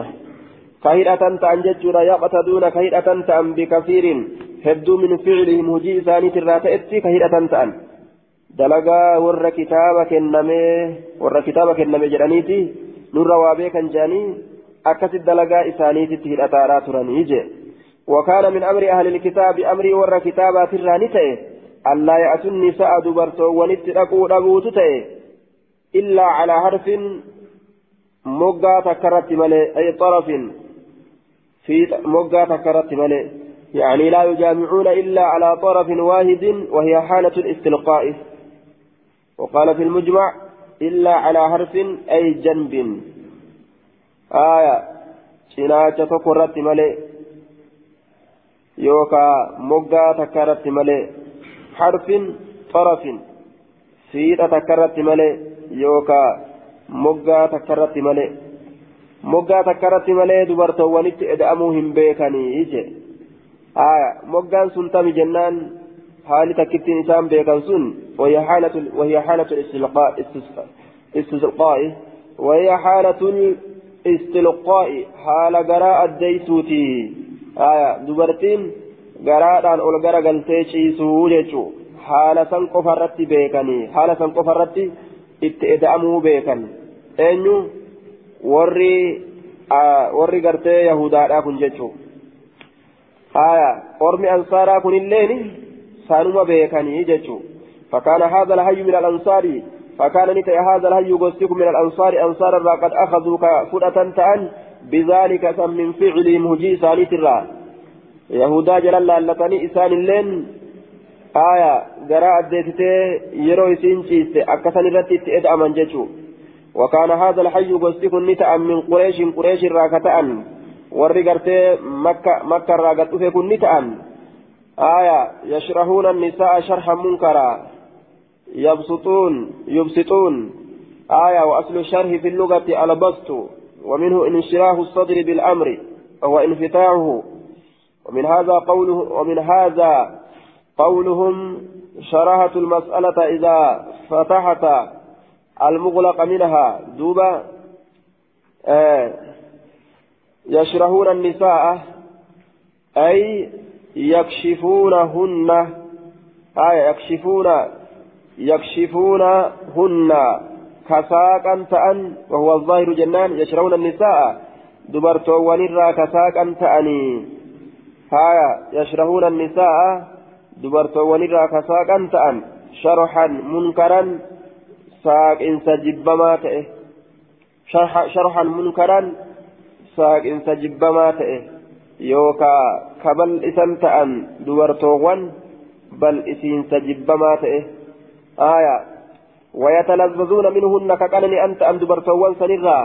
كهيئة تأن ججورا يقتدون كهيئة تأن بكثير هدو من فعلهم هجي ثاني تراتئ كهيئة تأن dalagaa warra kitaaba kennamee warra kitaaba kenname jedhaniiti nurra waa beekan jedhanii akkasit dalagaa isaaniititti hidhataadhaa turanii je وكان من أمر أهل الكتاب أمري ور كتابات الرانتة ألا يأتوا النساء دبرتو ونتلقوا ربوت إلا على حرف مقا تكرت ملي أي طرف في مقا تكرت ملي. يعني لا يجامعون إلا على طرف واحد وهي حالة الاستلقاء. وقال في المجمع إلا على حرف أي جنب. آية شناچة تكرت ملي. يوكا مقا تكرت ملي حرف طرف سيدة تكرت ملي يوكا مقا تكرت ملي مقا تكرت ملي دبرتو ونت ادأموهم بيكني إيجي آية مقا سنتم جنان حالي تكتين إسام بيكن سن وهي حالة وهي حالة الاستلقاء استلقاء وهي حالة الاستلقاء حال قراءة الديسوتي aya dubartiin garaadhaan ol gara galtee ciisuu jechuu haala san qofa irratti beekanii haala san qofa irratti itti eda'amuu beekan eenyu warri warri gartee yahudaadhaa kun jechuu aya ormi ansaaraa kunilleen saanuma beekanii jechuu فكان هذا الهي من الأنصار فكان نتي هذا الهي يغسكم من الأنصار أنصار قد أخذوا كفرة تأن بذلك من فعلهم هجي ثاني ترى يهودا جلال لألتني إسان اللين. آية قراءة ديتتي يرو يسين أكثر رتي أدأمن جيشو وكان هذا الحي قصدك نتأ من قريش قريش راكتأ ورقرتي مكة مكة راكت أفكن نتأ آية يشرحون النساء شرحا منكرا. يبسطون يبسطون. آية وأصل الشرح في اللغة البسط. ومنه انشراه الصدر بالأمر وهو انفتاحه. ومن هذا قوله ومن هذا قولهم شرحت المسألة إذا فتحت المغلق منها. دوبا آه يشرحون النساء أي يكشفونهن آية يكشفون يكشفونهن. كساقا تأن وهو الظاهر جنان يشرون النساء دبرتو ونرى كساقا تأني هايا يشرهون النساء دبرتو ونرى كساقا تأن شرحا منكرا ساق إنس جبما تئه شرح شرحا منكرا ساق إنس جبما تئه يوكا كبل إسن تأن دبرتو بل إسين سجبما تئه آية ويتلذذون منهن كقلني أنت أم دبرتوان سنرا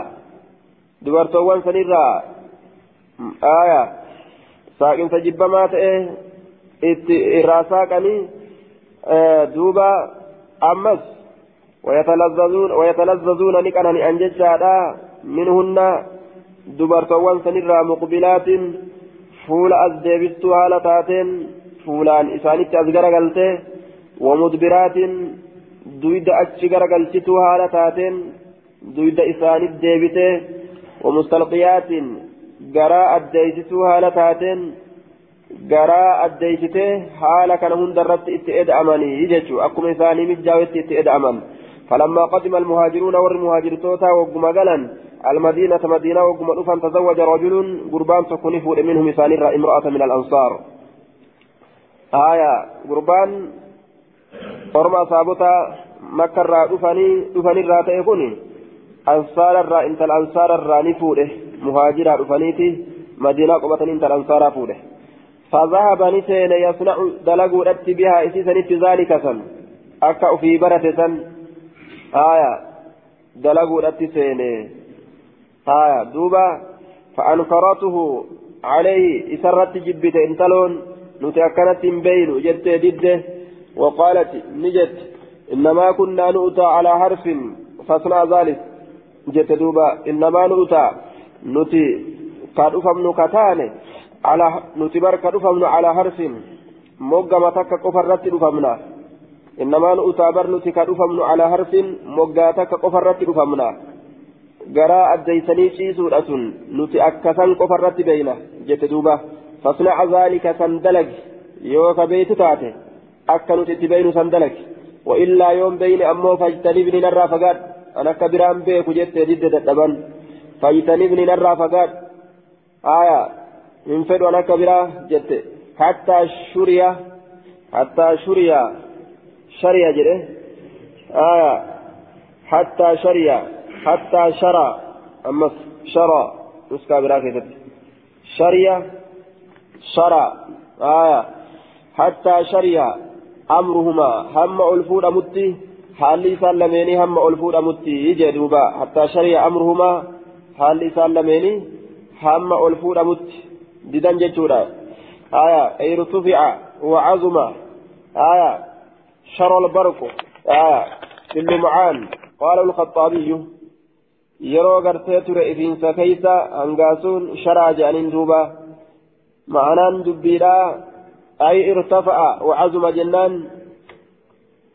دبرتوان سنرا آية. ساكن سجب ما تئه إراساكني آه دوبا. أمس. ويتلذذون ويتلذذون نكنني أنججادا منهن دبرتوان سنرا مقبلات. فول أزديبستو هالتاتين فولان إسانيت أزغر قلته ومدبرات. Duyda achi garagalchituu haala taateen duyda isaanit deebite wamustalqiyaatiin garaa addeeysituu haala taateen garaa addeeysitee haala kana hunda irratti itti eda'amanii jechuu akkuma isaanii mijjaawetti itti eda'aman فلما قدم المهاجرون والمهاجرتوتا وقم قلا المدينة مدينة وقم أفا تزوج رجل قربان تكون فود منهم مثال امرأة من الأنصار آية قربان orma saabota makkarraa dhufanii dhufanirraa ta'e kun ansaararraa intala ansaararraa ni fuudhe muhaajiraa dhufaniiti madiinaa qubatanii intala ansaaraa fuudhe فذهب نسين يصنع دلقوا أتي بها إسيسا ذلك سن أكا في برة سن آية دلقوا أتي سين آية دوبا فأنكرته عليه إسرت جبت انتلون نتأكنت بين جدت دده وقالت نجت إنما كنا نؤتى على حرف فاصنع ذلك جت دوبا إنما نؤتى نتي قد أفهم كتاني على نتي برك أفهم على حرف موقع تك قفرت أفهمنا إنما نؤتى بر نتي قد أفهم على حرف موقع تك قفرت أفهمنا garaa addeeysanii ciisuudha sun nuti akkasan qofa irratti beeyna jette duuba fasnaca zaalika san dalagi yoo ka beeytu taate akka nuti itti beeynu san dalagi وإلا يوم بين أمو فاجتنبني نرى فقاد أنا كبران بيك جت ضد الدبن فاجتنبني نرى فقاد آية من فد أنا كبرا جت حتى شريا حتى شريا شريا جده آية حتى شريا حتى شرى. أما شرى نسكا برا كتب شريا شرى. آية حتى شريا أمرهما هم ألفود متي حالي سلميني هم ألفود متي يجدوبا حتى شريع أمرهما حالي سلميني هم ألفود متي ديدان جتورا آية أي ارتفع وعظم آية شر البرق. آية في اللمعان قال الخطابي يرو غرتي ترى إذن سكيسا أنقاسون شرع جانين دوبا. معنان دبيرا أي ارتفع وعزم جنان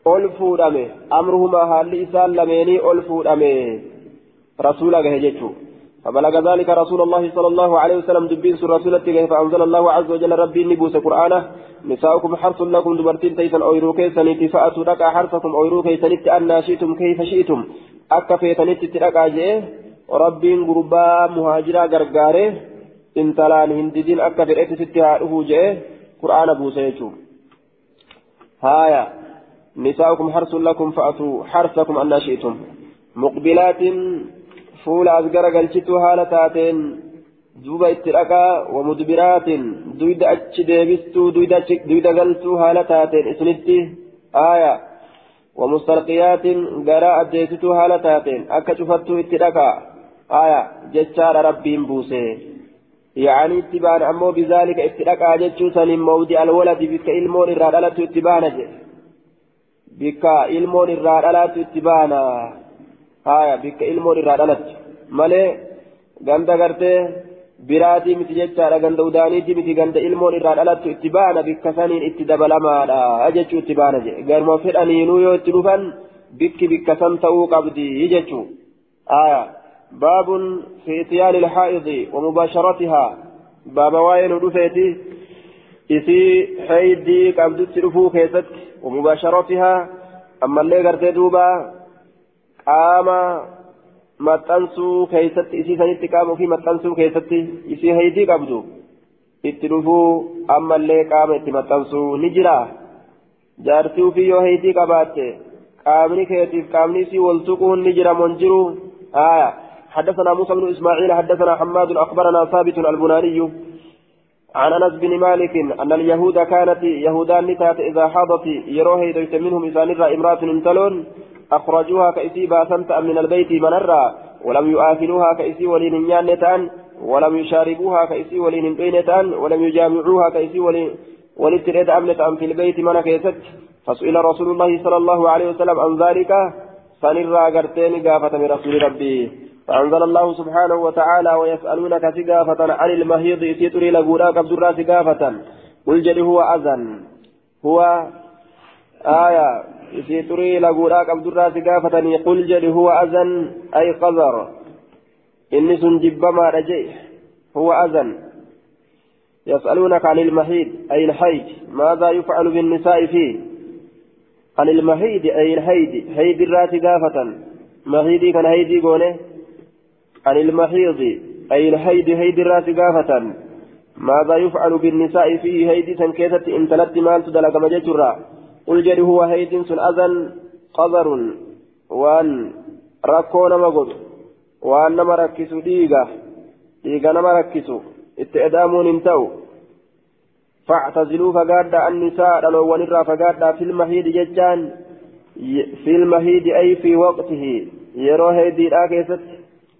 ألفو دمي أمرهما هل إسان لميني ألفو دمي رسولك هجتشو فبلغ ذلك رسول الله صلى الله عليه وسلم دبين سر رسولته فأنزل الله عز وجل ربي نبوس قرآنه. نساؤكم حرث لكم دبرتين تيسن أويرو كيسنيت فأتوا لك حرثكم أويرو كيسنيت أن شئتم كيف شئتم. أكا فيتنيت تلقى جئه ربين قربا مهاجرا غرغاره انتلان هنددين أكا فرئت ستها جئه قرآن بوسيتو هايا نساؤكم حرث لكم فأتوا حرثكم أن شئتم مقبلات فول أزقر قلشتو هالتاتين duuba itti dhaqaa wamudbiraatin duyda achi deebistuu duyda galtuu haala taateen isinitti aaya wamustarqiyaatin garaa addeessituu haala taateen akka cufattuu itti dhaqaa aaya jechaadha rabbiin buuse yaa'anii itti baana ammoo bizaalika itti dhaqaa jechuu saniin mawdi alwaladi bikka ilmoon irraa dhalatu itti baana jedhe bikka ilmoon irraa dhalatu itti baana aaya bikka ilmoon irraa dhalatu malee ganda gartee biraatii miti jechaadha ganda udaaniiti miti ganda ilmoon irraa dhalattu itti baana bikka baabun fi itiyaani ilhaa'idi wamubaasharatiha baaba waa'ee nu dhufeeti isii haydii qabdutti dhufuu keessatti wamubaasharatiha ammallee gartee duuba qaama maxxansuu keessatti isii sanitti qaama ofii maxxansuu keessatti isii haydii qabdu itti dhufuu ammallee qaama itti maxxansuu ni jira jaartii ofii yoo haydii qabaatte qaamni keetiif qaamni isii wal tuquun ni jira mon jiru آية حدثنا موسى بن إسماعيل حدثنا حماد أخبرنا ثابت البناني عن أنس بن مالك أن اليهود كانت يهودان نتات إذا حاضت يروه إذا منهم إذا نرى امرأة انتلون أخرجوها كإسي باسمت من البيت منرا ولم يؤاكلوها كإسي ولين نيانتان ولم يشاربوها كإسي ولين بينتان ولم يجامعوها كإسي ولين ولتريد أمنة في البيت من كيست. فسئل رسول الله صلى الله عليه وسلم عن ذلك فنرى قرتين قافة من رسول ربي. فأنزل الله سبحانه وتعالى ويسألونك سقافة عن المهيض إسيتري لقولا قبض سقافة. قل جل هو أذن. هو آية. laguudhaa qabdurraa si gaafatanii qul jedhi huwa azan ay qazar inni sun jibbamaadha jedhe huwa azan يسألونك عن المحيط أي الحيض. ماذا يفعل بالنساء فيه؟ عن المحيط أي الحيض. حيض الرات قافة محيدي كان هيدي قوله عن المحيض أي الحيض هيد الرات قافة. ماذا يفعل بالنساء فيه هيدي سنكيتت إن تلت مال تدلق مججرا قل جري هو هيد سن أذن قذر. وأن ركو نما قد وأن نما ركسو ديغا ديغا نما ركسو اتئدامون انتو. فاعتزلوا فقادا النساء. لو ونرى فقادا في المهيد ججان. في المهيد أي في وقته. يرو هيدي الآكيست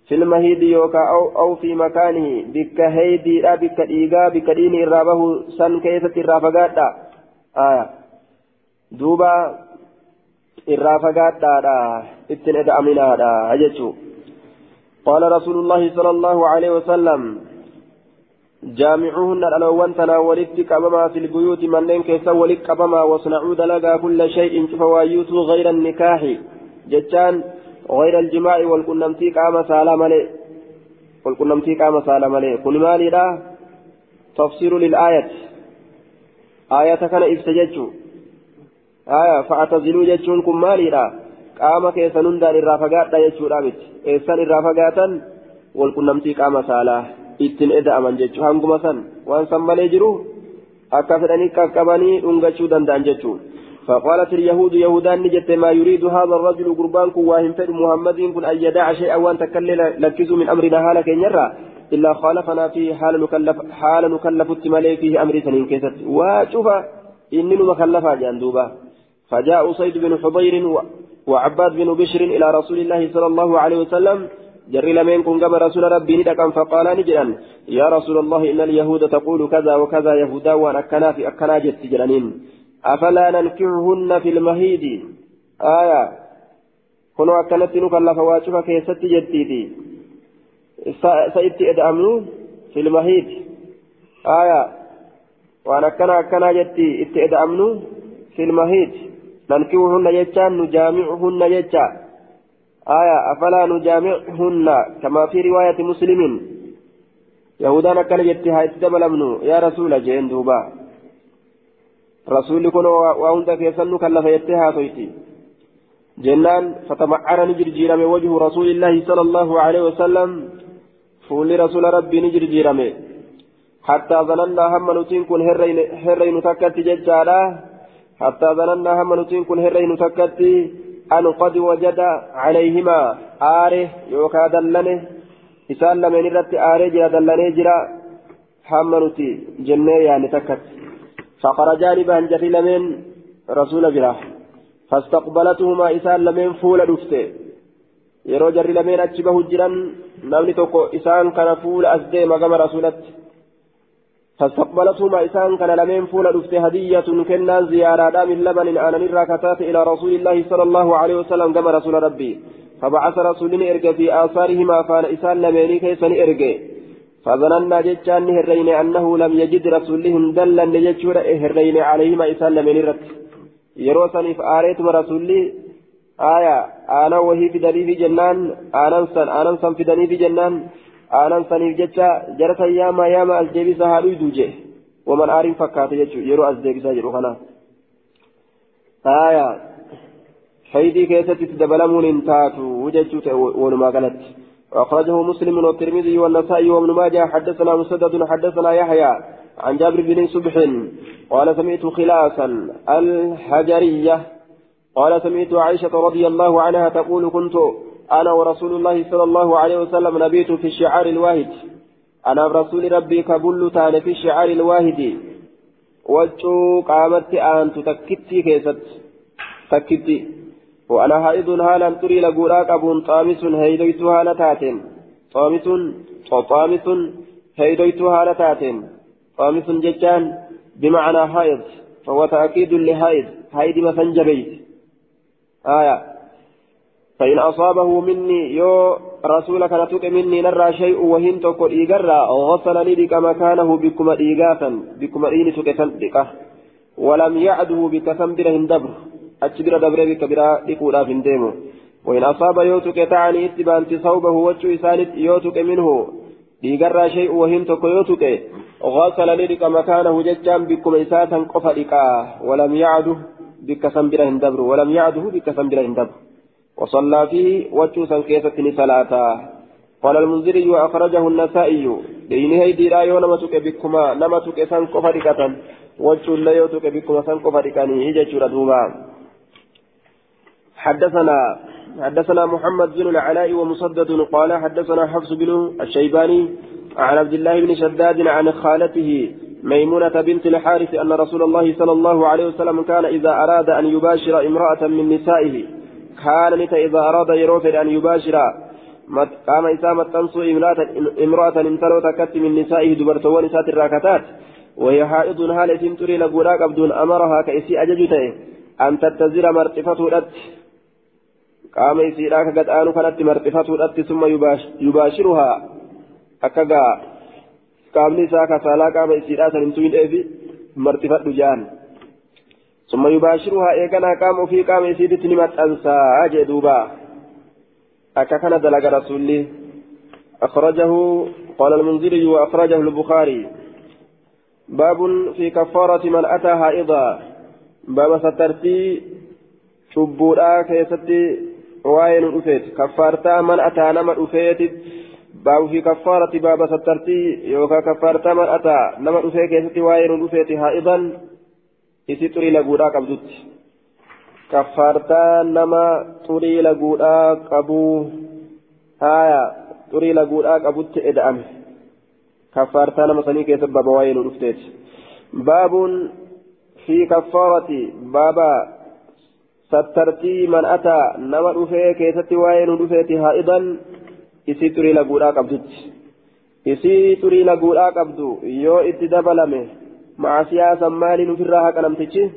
في المهيد يوكا أو, أو في مكانه بك هيدي لا بك ديغا بك ديني الرابه سن كيست الرافقادا آية duuba irraa fagaadhaadha ittiin eda'aminaadha jechuu قال رسول الله صلى الله عليه وسلم جامعوهن الألوان تناولت كبما في البيوت من لين كيسا ولك كبما واصنعوا دلقا كل شيء فوايوتوا غير النكاح جتان غير الجماع والكنمتي قام سالم عليه والكنمتي قام سالم عليه كل مالي لا تفسير للآية آية كان إفتججوا aya fa'ataziluu jechuun kun maalidha qaama keessan hundaan irraa fagaadha jechuudha miti eessan irraa fagaatan walqunnamtii qaama saalaa ittiin eda'aman jechuu hanguma san waan san malee jiru akka fedhanii qaqqabanii dhungachuu danda'an jechuu فقالت اليهود يهودان نجت ما يريد هذا الرجل قربان كواهم فد محمد كن أن يدع شيئا وأن تكلل لكزوا من أمرنا هالك ينرى إلا خالفنا فيه حال نكلف حال نكلف التمالي فيه أمر سنين كيست وشوف إني مكلفا جندوبا فجاء سيد بن حضير وعباد بن بشر إلى رسول الله صلى الله عليه وسلم. جري لمن كن قبل رسول ربي ندكا فقال نجرا يا رسول الله إن اليهود تقول كذا وكذا يهودا وأن أكنا في أكنا جت أفلا ننكحهن في المهيد؟ آية. كنوا أكنت نكلف واجبا كيست جتيتي سيدتي أدعمنو في المهيد. آية. وأن أكنا أكنا جتي إتئدعمنو في المهيد. ننكوهن يجان نجامعهن يجا آية. أفلا نجامعهن كما في رواية مسلم. يهودان كان يتها يتدبلمنو يا رسول جين دوبا. رسول كن وعند كيسن كلف يتها سويتي جنان فتمعر من وجه رسول الله صلى الله عليه وسلم. فول رسول ربي نجرجير حتى ظننا هم نتين كن هرين تكت ججالا. حتى ظننا هم نتين كن هرين تكتي. أن قد وجد عليهما آره يوكا دلنه. إسان لمن رت آري جرا دلني جرا حملتي جنة يعني تكت فخرجا لبان جري لمن رسول برا فاستقبلتهما إسان لمن فول دفته yeroo jarri lameen achi bahu jiran namni tokko isaan kana fuula as rasuulatti فاستقبلتهما إسان كان لمن فول دفت. هدية كنا زيارة من لبن أنا نرى إلى رسول الله صلى الله عليه وسلم كما رسول ربي. فبعث رسول إرجى في آثارهما فان إسان لمن كيسن إرجى فظننا جتان هرين أنه لم يجد رسولهم دلا لجتشور هرين عليهما إسان لمن رت يروسني فآريت رسولي آية أنا وهي في دليل جنان أنا سن أنا سن في دليل جنان aanan saniif jecha jarata yaama yaama as deebisa haa dhuydu jee waman aariin fakkaate jechuudha yeroo as deebisaa jedhu kana haaya faydii keessatti itti أخرجه مسلم والترمذي والنسائي وابن ماجه. حدثنا مسدد حدثنا يحيى عن جابر بن سبح قال سمعت خلاسا الحجرية. قال سمعت عائشة رضي الله عنها تقول كنت أنا ورسول الله صلى الله عليه وسلم نبيت في الشعار الواحد. أنا برسول ربي كبل تان في الشعار الواحد. وجو قامت أن تكتي كيست. تكتي. وأنا حائض هالا تري لقراك أبو طامس هيديت هالا تاتين. طامس طامس هيديت هالا تاتين. طامس ججان بمعنى حائض فهو تأكيد لحائض هيدي مثنجبيت آية. فإن أصابه مني يو رسولك نتوك مني نرى شيء وهن تقول إيقرا غسلني بك مكانه بكم إيقافا بكم إيني تكتن بك ولم يعده بك ثمبرهن دبر أتبر دبر بك برا لكولا في ديمو وإن أصاب يوتك تعني اتبانت صوبه وجه إسانت يوتك منه إيقرا شيء وهن تقول يوتك غسلني بك مكانه ججام بكم إساتا قفلك ولم يعده بك ثمبرهن دبر ولم يعده بك ثمبرهن دبر وصلى فيه وجوسا كيسة صلاة قال المنذري وأخرجه النسائي دينه هيدي لا يوم تك بكما نما تك سان كفركة وجو لا يوتك بكما سان كفركاني هجا دوبا حدثنا حدثنا محمد بن العلاء ومسدد قال حدثنا حفص بن الشيباني عن عبد الله بن شداد عن خالته ميمونة بنت الحارث أن رسول الله صلى الله عليه وسلم كان إذا أراد أن يباشر امرأة من نسائه كان إذا أراد يروفد أن يباشر. قام إسامة تنصو امرأة انتلو تكت من نسائه دبرتوان نسات الراكتات. وهي حائض هالة تري لقولاك عبدون أمرها كإسي أججته. أن تتزر مرتفته لت قام إسيراك قد آنو كانت مرتفته لت ثم يباشرها أكاقا قام نساك سالا قام إسيراك نمتوين إيفي مرتفته جان ثم يباشرها إيقنا قام في قام يسيدت نمت أنسى أجدوبا أكاكنا دلق رسولي أخرجه قال المنذري وأخرجه البخاري باب في كفارة من أتى حائضا باب سترتي شبورا كيستي وين أفيت كفارتا من أتى نما أفيت باب في كفارة باب سترتي يوكا كفارتا من أتى نما أفيت كيستي وين أفيت حائضا isi xurii laguudhaa qabdutti kaffaartaa nama xurii laguudhaa qabuu haya xurii laguudhaa qabutti eda'ame kaffaartaa nama sanii keessa baaba waa'ee nu dhufteeti baabuun fi kaffaarati baaba man ataa nama dhufee keessatti waa'ee nu dhufeeti haa'idan isii xurii laguudhaa qabdutti isii xurii laguudhaa qabdu yoo itti dabalame مع سياسة مال نفرها كلمتك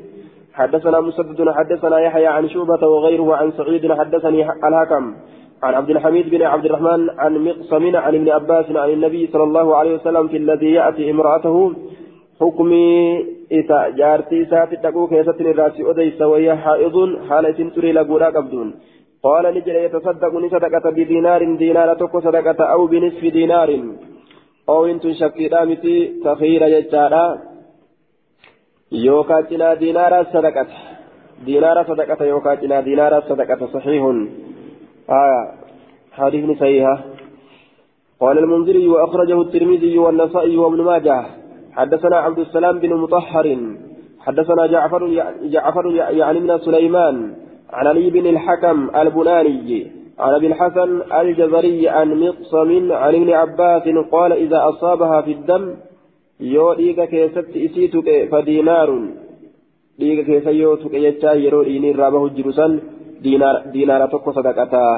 حدثنا مسدد حدثنا يحيى عن شوبة وغيره عن سعيد حدثني الهكم عن عبد الحميد بن عبد الرحمن عن مقسم عن ابن عباس عن النبي صلى الله عليه وسلم في الذي يأتي امرأته حكمي إذا جارتي ساتي تقو كيست الراسي أديس وهي حائض حالة تري لقولا قبدون قال نجل يتصدق صدقة بدينار دينار تكو صدقة أو بنصف دينار أو انت شكي دامتي تخير يجارا يوكا جنا دينارا صدقة دينارا صدقة يوكا جنا دينارا صدقة صحيح آية حديث صحيحة قال المنذري وأخرجه الترمذي والنسائي وابن ماجه حدثنا عبد السلام بن مطهر حدثنا جعفر جعفر يعني من سليمان عن علي بن الحكم البناني عن أبي الحسن الجزري عن مقسم عن ابن عباس قال إذا أصابها في الدم ديغا كيست إسيتك فدينار ديغا كيس يو تك يجا يرو ديني رابه جرسان دينار دينار تكو صدقتا.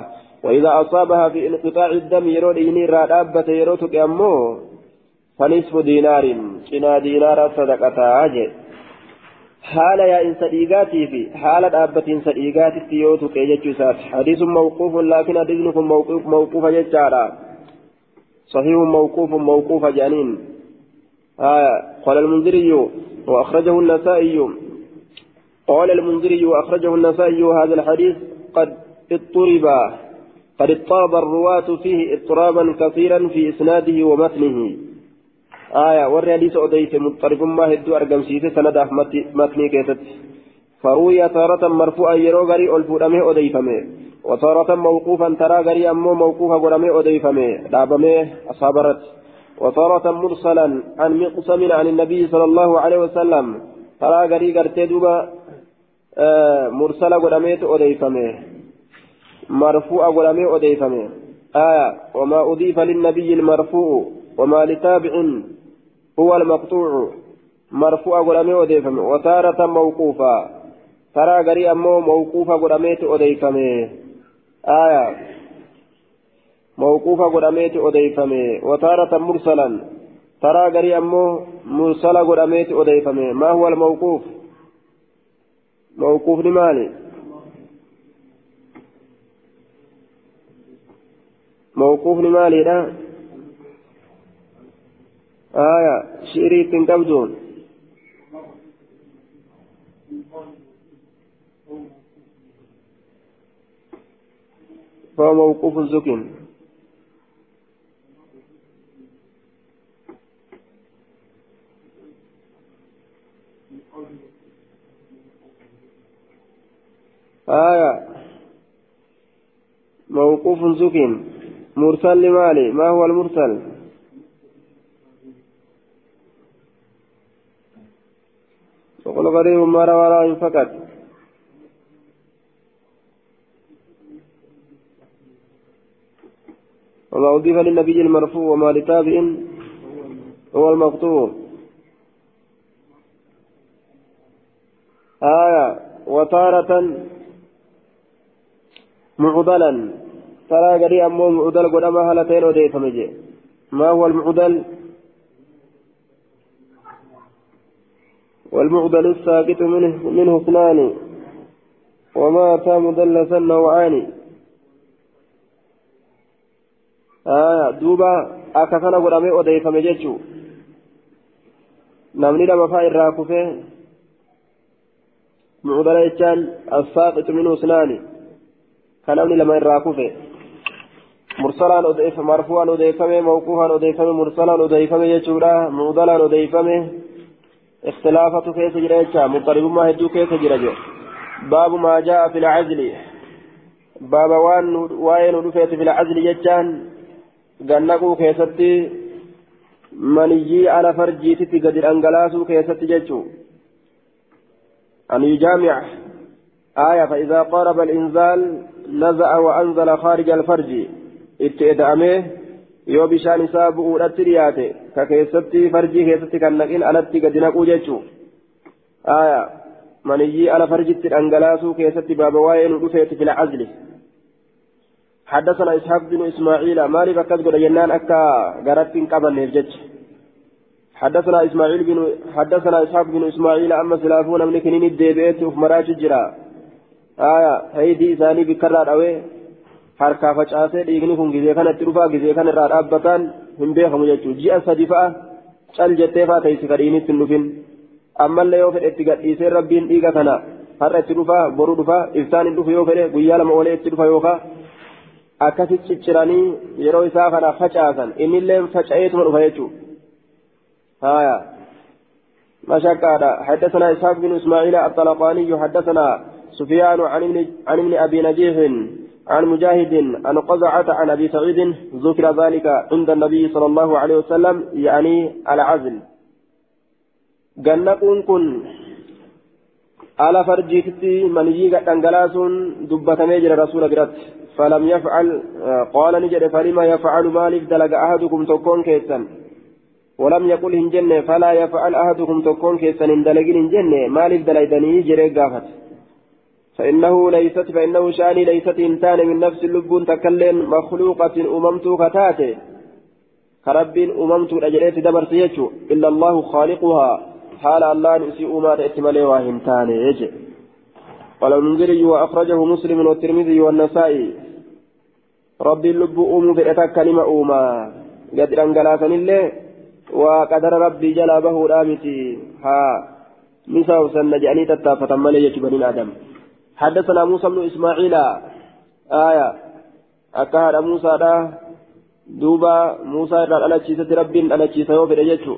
وإذا أصابها في انقطاع الدم يرو ديني رادابه يرو تك أمو فنصف دينار. كنا دينار صدقتا آجي. حال يا إنس إيغاتي في حال أبت إنس إيغاتي تيوتو كيجتشو سات حديث موقوف لكن حديثكم موقوف موقوف جتارا صحيح موقوف موقوف جانين آه قال المنذري وأخرجه النسائي. قال المنذري وأخرجه النسائي هذا الحديث قد اضطرب. قد اضطرب الرواة فيه اضطرابا كثيرا في إسناده ومتنه. آية ورى حديث أديس مضطرب ما هدو أرقم سيسة سند متني كيست فروي تارة مرفوعا يرو غري ألفودمه أديفمه وتارة موقوفا ترى غري أمو موقوفا قرمه أديفمه دابمه أصابرت وتارة مرسلا عن مقسم عن النبي صلى الله عليه وسلم ترى غري غرتي دوبا آه مرسلا قرمه أديفمه مرفوعا قرمه أديفمه آية وما أضيف للنبي المرفوع وما لتابع هو المقطوع مرفوع قرامي وديفم وتارة موقوفا ترى غري أمو موقوفا قراميت وديفم آية. موقوفا قراميت وديفم وتارة مرسلا. ترى غري أمو مرسلا قراميت وديفم ما هو الموقوف؟ موقوف لمالي موقوف لمالي لا آية شعري تنقبدون فهو موقوف الزكن آية موقوف زكن مرسل لمالي. ما هو المرسل؟ وقل غريب ما روى راوي فقط. وما أضيف للنبي المرفوع وما لتابع هو المقطوع. آية وتارة معضلا ترى قري أمو معضل قدما هلتين وديت ما هو المعضل والمعضل الساقط منه, منه اثنان وما أتى مدلسا نوعان آية دوبا أكثنا قرامي أديف مجيشو نمني لما فائر راكفه معضل يجان الساقط منه اثنان. كنمني لما راكفه مرسلا أديف مرفوعا أديفمه موقوفا أديفمه مرسلا أديفمه يجورا معضلا أديفمه اختلافة كيف جرى مضطرب ما هدو كيف جرى باب ما جاء في العزل. باب وان وين رفيت في العزل جتان غنقوا كيستي منيي على فرجيتي قد الأنجلاسو كيستي جتشو أن يجامع آية فإذا قارب الإنزال نزع وأنزل خارج الفرج. اتئدأمه yoo bishaan isaa bu'uudhatti dhiyaate ka keessatti farjii keessatti kan naqin alatti gadi naquu jechuu aya maniyyii ala farjitti dhangalaasuu keessatti baaba waa'ee nu dhufeeti fil azli حدثنا إسحاق بن إسماعيل مالك أكد قد جنان أكا غرت قبل نرجج حدثنا إسماعيل بن حدثنا إسحاق بن إسماعيل أما سلافون من كنين الديبيت وفي مراج الجرا آية هيدي ثاني بكرر أوي harkaa facaasee dhiigni kun gizee kanatti dhufaa gizee kana irraa dhaabbataan hin beekamu jechuudha ji'a sadi fa'a cal jettee fa'a ta'isi ka dhiignitti hin dhufin ammallee yoo fedhe itti gadhiisee rabbiin dhiiga kana har'a itti dhufaa boru dhufaa ibsaan hin dhufu yoo fedhe guyyaa lama oolee itti dhufa yookaan akkasi cicciranii yeroo isaa kana facaasan innillee faca'eetuma dhufa jechuudha. هايا مشقة حدثنا إسحاق بن إسماعيل الطلقاني حدثنا سفيان عن ابن عن ابن أبي نجيح عن مجاهد عن قزعة عن أبي سعيد ذكر ذلك عند النبي صلى الله عليه وسلم يعني العزل. جنقون كن على فرجيتي من يجي دنجلاسون دبتمي جرى رسول برات فلم يفعل قال نجد فلما يفعل مالك دلق أحدكم تكون كيسا. ولم يقل إن جنة فلا يفعل أحدكم تكون كيسا. إن دلقين إن جنة مالك دلقني جرى قافت. فإنه ليست فإنه شأني ليست إنسان من نفس اللب تكلم مخلوقة أممت كتاته كرب أممت أجريت دبر سيجو. إلا الله خالقها. حال الله نسي أمات إتمالي واهنتان يجي قال المنذري وأخرجه مسلم والترمذي والنسائي. رب اللب أم فئتك كلمة أوما. قد رنقلاسا الله وقدر ربي جلا به رامتي ها. نساء سنة جاني تتافة مالي بني آدم. حدثنا موسى بن إسماعيل آية أكاد موسى ده دوبا موسى على تشيسة رب على تشيسة يوفي رجيتشو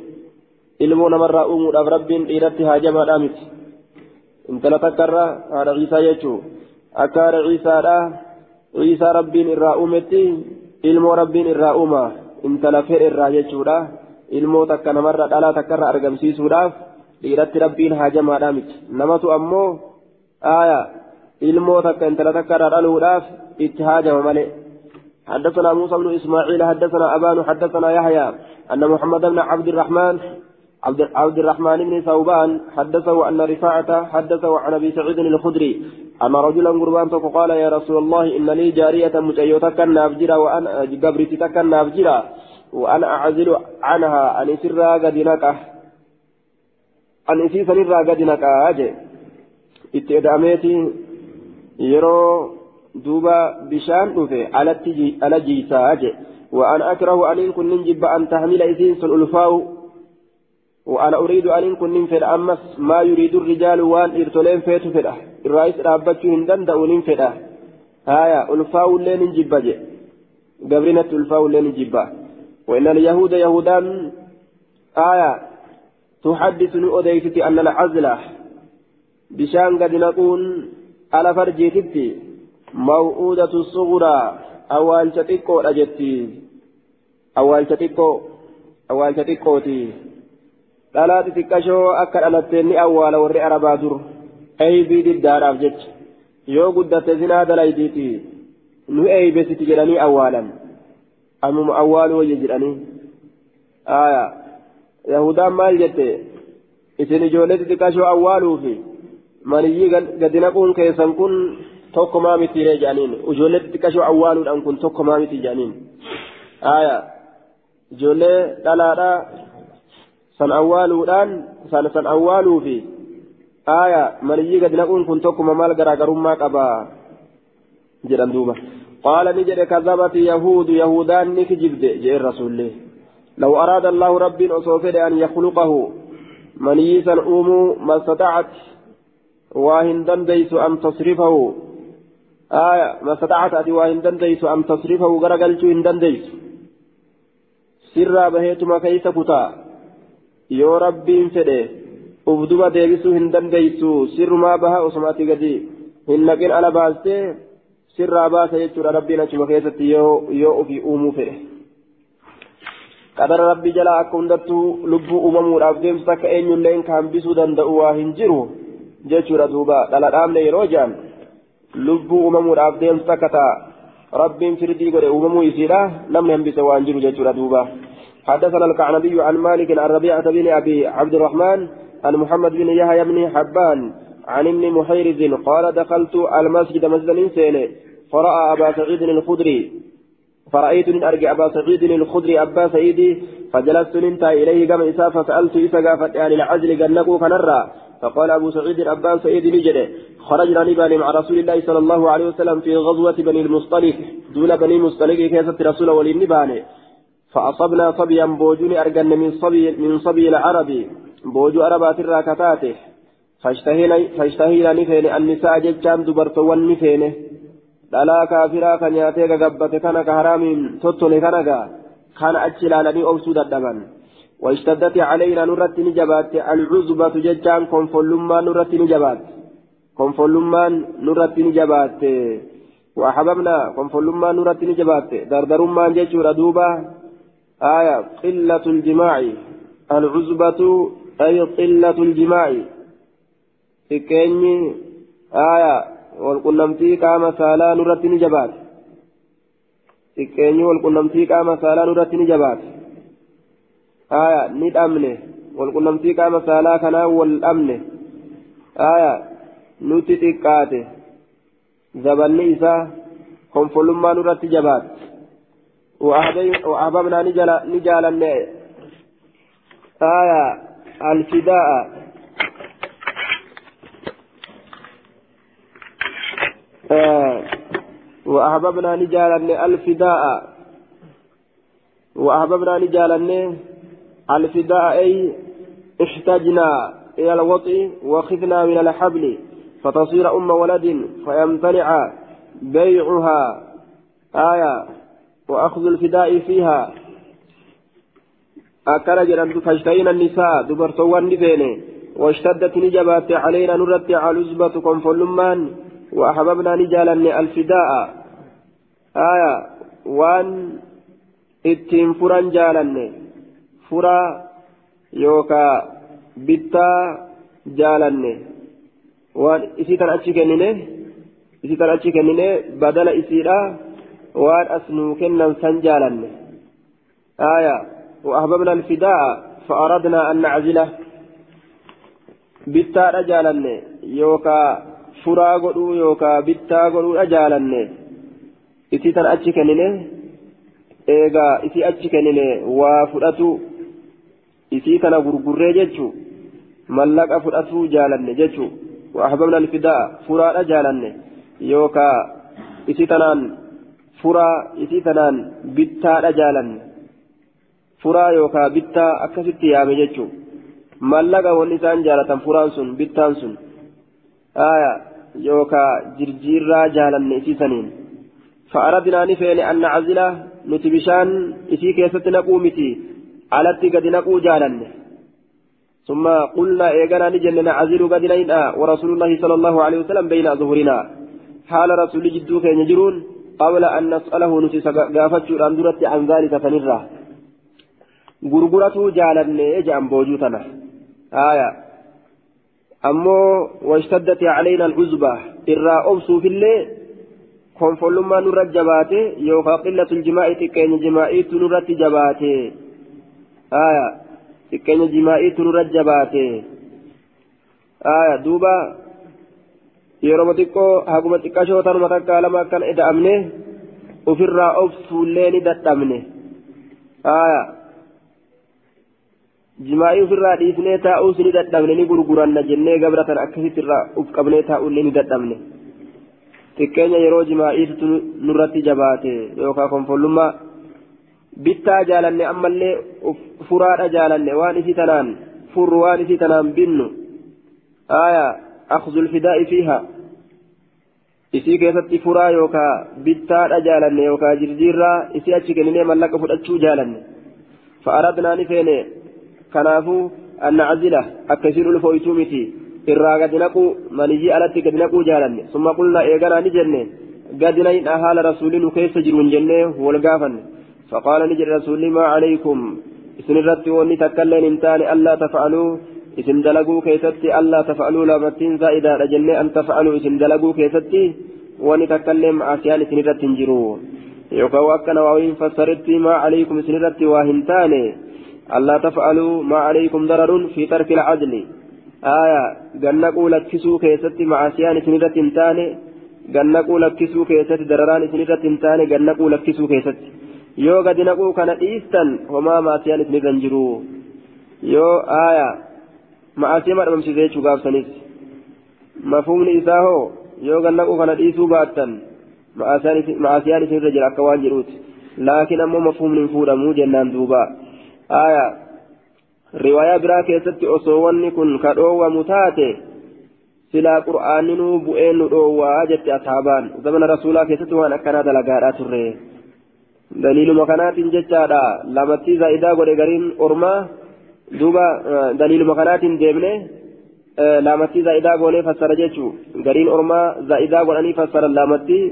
ilmoo namarraa uumuudhaaf rabbiin dhiiratti haajamaadhaa miti intala takkarra haadha ciisaa jechuu akka haadha ciisaadha ciisaa rabbiin irraa uumetti ilmoo rabbiin irraa uuma intala fedhe irraa jechuudha ilmoo takka namarra dhalaa takkarra argamsiisuudhaaf dhiiratti rabbiin haajamaadhaa miti namatu ammoo aaya ilmoo takka intala takkarra dhaluudhaaf itti haajama malee. حدثنا موسى بن اسماعيل حدثنا ابان حدثنا يحيى ان محمد بن عبد الرحمن عبد الرحمن بن ثوبان حدثه أن رفاعة حدثه عن أبي سعيد الخدري أن رجلا قربان قال يا رسول الله إن لي جارية مجيوتك النافجرة وأنا قبرتك النافجرة وأنا أعزل عنها أن سر قدنك أن سيسن قدنك أجي اتداميتي يرو دوبا بشان دوفي على جيسا أجي وأنا أكره أن كن نجب أن تحمل إسين الألفاو وأنا أريد أن كن فد أمس ما يريد الرجال وان إرتولين فيت فدا الرئيس رابطه هندن داولين فدا آية ألفاو اللين جبا جي قبرنة ألفاو اللين جبا وإن اليهود يهودان آية تحدثني أديتي أن العزلة بشان قد نكون على فرجيتي موؤودة الصغرى أوال تتكو أجتي أوال تتكو أوال تتكوتي dhalaa xixiqqashoo akka dhalatteen ni awwaala warri arabaa dur eeybii diddaadhaaf jecha yoo guddatte zinaa dalaytiiti nu eeybesiti jedhanii awwaalan ammuma awwaaluu wayya jedhanii aya yahudaan maal jette isin ijoollee xixiqqashoo awwaaluufi maniyyii gadi naquun keessan kun tokko maa mitiiree jedhaniin ijoollee xixiqqashoo awwaaluudhaan kun tokko maa miti jedhaniin aya ijoollee dhalaadhaa san awwaaluudhaan san san awwaaluu fi aaya maniyyii gadi naquun kun tokkuma maal garaagarummaa qaba jedhan duuba qaala ni jedhe كذبت يهود يهودان نكجبد جاء الرسول لو أراد الله ربي أن يخلقه منيسا أومو ما استطاعت واهن دنديس أن تصرفه آية ما استطاعت أتي واهن دنديس أن تصرفه غرقلت إن دنديس سرا بهيتما كيس كتا yoo rabbiin fedhe uf duba deebisuu hin dandeeysu sirrumaa baha osumaatii gadi hin naqin ala baastee sirraa baasa jechuudha rabbiin achuma keessatti yoo ofii uumuu fedhe qadara rabbii jalaa akka hundattuu lubbuu uumamuudhaaf deemsu akka eenyullee ka hambisuu danda'u waa hin jiru jechuudha duuba. Dhala dhaabne yeroo jedhan lubbuu uumamuudhaaf deemsu akka ta'a. Rabbiin firdii godhe uumamuu isiidha. Namni hambise waan jiru jechuudha duuba. حدثنا الكعنبي عن مالك عن ربيعة بن أبي عبد الرحمن عن محمد بن يحيى بن حبان عن ابن محيرز قال دخلت المسجد مسجد إنسان فرأى أبا سعيد الخدري فرأيت من أرجع أبا سعيد الخدري أبا سعيدي فجلست ننتهي إليه كما إساء فسألت إساء عن العزل قنقوا فنرى فقال أبو سعيد أبا سعيد نجد خرجنا نبالي مع رسول الله صلى الله عليه وسلم في غزوة بني المصطلق دون بني المصطلق كيسة رسول وللنباني فأصبنا صبيا بوجوني أرجن من صبي من صبي العرب بوجو أربات الراكتاته فاشتهينا نفين النساء ججان دبرتوان نفينه دلا كافرا كان يأتيك قبت كان كهرام تطل كان كان أجل لني أوسود الدمن. واشتدت علينا نرت نجبات. العزبة ججان كنفلما نرت نجبات. كنفلما نرت نجبات. وأحببنا كنفلما نرت نجبات. دردرما ججور دوبا آية قلة الجماع. العزبة أي قلة الجماع. xiqqeenyi aayaa walqunnamtii qaama saalaa nurratti ni jabaate xiqqeenyi walqunnamtii qaama saalaa nurratti aayaa ni dhabne walqunnamtii qaama saalaa kanaa wal dhabne aayaa nuti xiqqaate zabanni isaa konfolummaa nurratti jabaate وأحببنا نجالا آية الفداء آه وأحببنا نجالا الفداء وأحببنا نجالا الفداء أي احتجنا إلى الوطء وخذنا من الحبل فتصير أم ولد فيمتنع بيعها. آية وأخذ الفداء فيها. أكل جرمت فاشتهينا النساء دبرتوان نفيني واشتدت نجبات علينا على عزبتكم فلمان. وأحببنا نجالا الفداء. آية وأن ittiin furan jaalanne fura yookaa bittaa jaalanne waan isii tan achi kennine isii tan achi kennine badala isiidha waan as nuu kennan san jaalanne آية وأحببنا الفداء فأردنا أن نعزله bittaa dha jaalanne yookaa furaa godhuu yookaa bittaa godhuu dha jaalanne isii tan achi kennine eegaa isii achi kennine waa fudhatu Isii kana gurgurree jechu mallaqa fudhatuu jaalanne jechu وأحببنا الفداء فرا جالنه يوكا إسيتنان فرا إسيتنان بتا جالنه فرا يوكا بتا أكست يامي جتشو ملقا والنسان جالة فران سن بتان سن آية يوكا جرجيرا جالنه إسيتنين فأردنا نفين أن نعزله نتبشان إسي كيست نقومتي على قد نقو جالنه ثم قلنا إيقنا نجن نعزل قد نينا ورسول الله صلى الله عليه وسلم بين ظهورنا حال رسول جدو كان يجرون قبل أن نسأله نسيس قافتش الأندرة عن ذلك فنرى غرغرته جالني جام بوجوتنا آية أمو واشتدت علينا العزبة إرى أبسو في الليل konfolummaa nurra jabaate yookaan qillatul jimaa'i xiqqeenya jimaa'iitu nurratti jabaate. Aya xiqqeenya jimaa'iitu nurra jabaate aya duuba yeroo xiqqoo haguma xiqqashoo tanuma takkaa lama akkana ida'amne ofirraa obsuullee ni dadhabne aya jimaa'ii ofirraa dhiisnee taa'uus ni dadhabne ni gurguranna jennee gabratan akkasitti irraa uf qabnee taa'uullee ni dadhabne. xiqqeenya yeroo jimaa'iitu nurratti jabaate yookaan konfollummaa bittaa jaalanne ammallee furaadha jaalanne waan isii tanaan furru waan isii tanaan binnu aya akhzul fidaa'i fiiha isii keessatti furaa yookaan bittaadha jaalanne yookaan jirjiirraa isii achi kenninee mallaqa fudhachuu jaalanne fa'aaradnaa ni feene kanaafuu anna azila akka isiin ulfooytuu miti. irraa gadi naquu manijii alatti gadi naquu jaalanne summa qulnaa eeganaa ni jenne gadi nayidha haala rasuulli nu keessa jiruun jennee wal gaafanne calaykum isin irratti wanni takkailleen hin taane allaa tafa'aluu isin dalaguu keessatti allaa tafa'aluu lamattiin zaa'idaadha jennee an tafa'aluu isin dalaguu keessatti wanni takkailleen ma'asiyaan isin irratti hin jiru yookaan akka nawaawiin fassaritti maa calaykum isin irratti waa hin taane allaa tafa'aluu maa calaykum dararun fi tarki lcadli آية جنقوا لكسوا كيستي معاسيان سنرة تنتاني جنقوا لكسوا كيستي درران سنرة تنتاني جنقوا لكسوا كيستي yoo gadi naquu kana dhiistan homaa maasiyaan isin irra hin jiru yoo aaya ma'asii madhamamsiise jechuu gaafsanis mafhumni isaa hoo yoo gadi naquu kana dhiisuu baattan ma'asiyaan isin irra jira akka waan jedhuuti laakiin ammoo mafhumni hin fuudhamuu jennaan duuba aaya riwaayaa biraa keessatti osoo wanni kun ka dhoowwamu taate silaa qur'aaninuu bu'een nu dhoowwaa jette ashaabaan zamana rasuulaa keessatti waan akkanaa dalagaadhaa turre daliiluma kanaatiin jechaadha. Lamattii zaa'idaa godhe gariin ormaa duuba daliiluma kanaatiin deemne lamattii zaa'idaa goonee fassara jechuu. Gariin ormaa zaa'idaa godhanii fassaran lamattii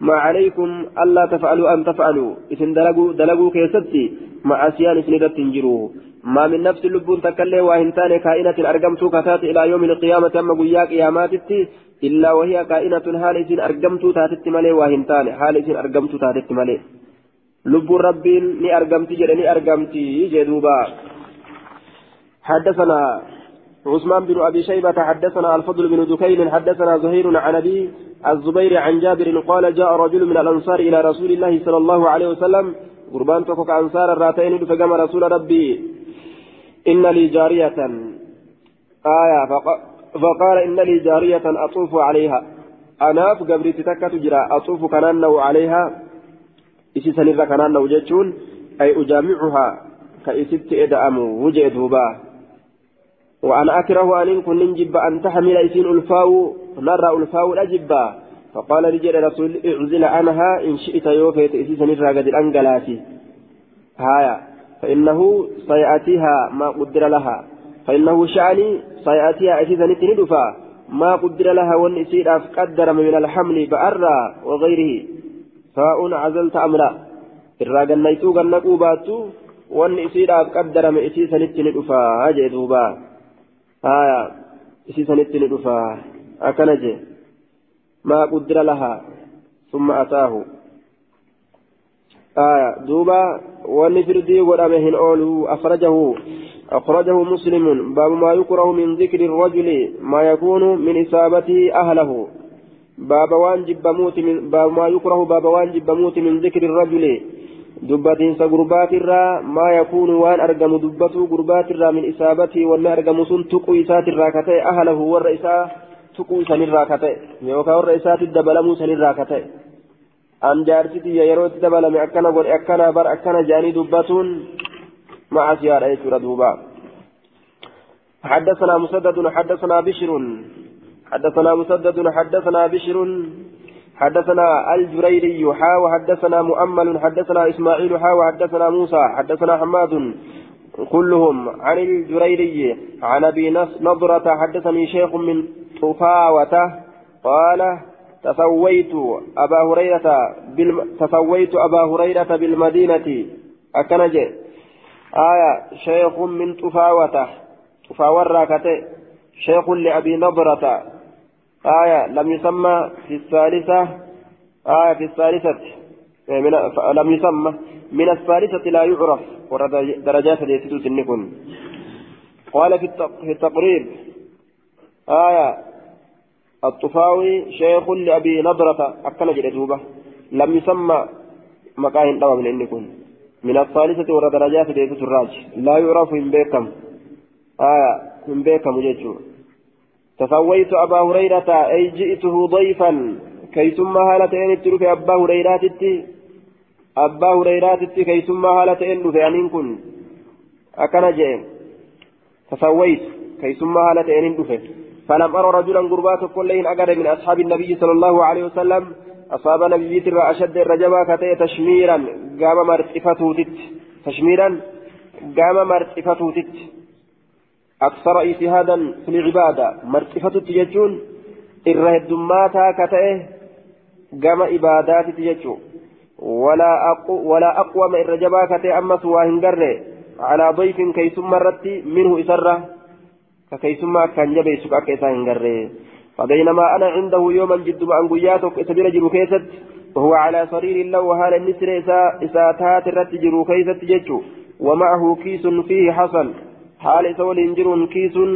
ما عليكم ألا تفعلوا أن تفعلوا إذن دلقوا دلقوا كيستي مع أسيان إذن تنجروا ما من نفس لب تكلي وهنتان كائنة أرقمت كتات إلى يوم القيامة أما قيا قيامات إلا وهي كائنة حال إذن أرقمت تاتت ملي وهنتان حال إذن أرقمت تاتت ملي لب ربي ني أرقمت جرني أرقمت جدوبا حدثنا عثمان بن أبي شيبة حدثنا الفضل بن دكين حدثنا زهير عن أبي الزبير عن جابر قال جاء رجل من الأنصار إلى رسول الله صلى الله عليه وسلم قربان تكوك أنصار الراتين فقام رسول ربي إن لي جارية آية فقال إن لي جارية أطوف عليها أنا في قبري تتكة تجرى أطوف كنانه عليها إسي سنرى كنانه جتشون أي أجامعها كإسبت إدأم وجد باه وأنا أكره أن كن نجب أن تحمل إسين ألفاو نرى ألفاو الأجبا فقال لجل رسول اعزل عنها إن شئت يوفيت إسيسا نرى قد الأنقلاتي هايا فإنه سيأتيها ما قدر لها فإنه شأني سيأتيها إسيسا نتندفا ما قدر لها والنسير قدر من الحمل بأرى وغيره سواء عزلت أم لا irraa gannaytuu gannaquu baattu wanni isiidhaaf qaddarame isii sanitti ni dhufaa jee duubaa آية إسيسانيت ندفا أكنجي ما قدر لها ثم أتاه آية دوبا ونفردي ورمهن أولو أخرجه أخرجه مسلم باب ما يكره من ذكر الرجل ما يكون من إصابته أهله باب وان جب من باب ما يكره باب وان جب من ذكر الرجل yakuunu waan argamu dubbatuu gurbaatirraa min isaabatii wanni argamu sun tuquu isaatirraa ka ta'e ahlahu warra isaa tuquu isanirraa ka ta'e yookaan warra isaatti dabalamuu isanirraa ka ta'e an jaarsitiyya yeroo itti dabalame akkana godhe akkana bar akkana jaanii dubbatuun macasiyaadha jechuudha duuba حدثنا مسدد حدثنا بشر حدثنا مسدد حدثنا بشر حدثنا الجريري حا وحدثنا مؤمل حدثنا إسماعيل حا وحدثنا موسى حدثنا حماد كلهم عن الجريري عن أبي نضرة حدثني شيخ من طفاوة قال تسويت أبا هريرة بالم... تسويت أبا هريرة بالمدينة. أكنج آية شيخ من طفاوة. طفاوة راكته شيخ لأبي نضرة. آية لم يسمى في الثالثة آية في الثالثة إيه، من لم يسمى. من الثالثة لا يعرف درجات اليسيد سنكن قال في التقريب آية الطفاوي شيخ لأبي نضرة أكن جلدوبة لم يسمى مكان دوا من إنكم من الثالثة ورا درجات اليسيد الراج. لا يعرف من بيكم. آية من بيكم جيتشو. تسويت أبا هريرة أي جئته ضيفا. كي ثم هالتين اتلو في أبا هريرة أبا هريرة كي ثم هالتين في أنين كن. أكن جئ. تسويت كي ثم هالتين في فلم أرى رجلا قربات كلين أقر من أصحاب النبي صلى الله عليه وسلم. أصاب نبي ترى أشد الرجبا كتئ تشميرا. قام مرتفته تشميرا. قام مرتفته أكثر اجتهادا في العبادة مرتفة تججون؟ إره الدماتا كتئه؟ قام إبادات تججو. ولا أقو ولا أقوى من الرجبا كتئ أما سواهن على ضيف كيسم مرتي منه إسره. ككيسم كان جبي سكا كيساهن قره فبينما أنا عنده يوما جد بأن قياتك إسبيل وهو على صرير له وهال النسر إساتات الرت جرو كيست ججو ومعه كيس فيه حصل. Waliin jiruun kiisuun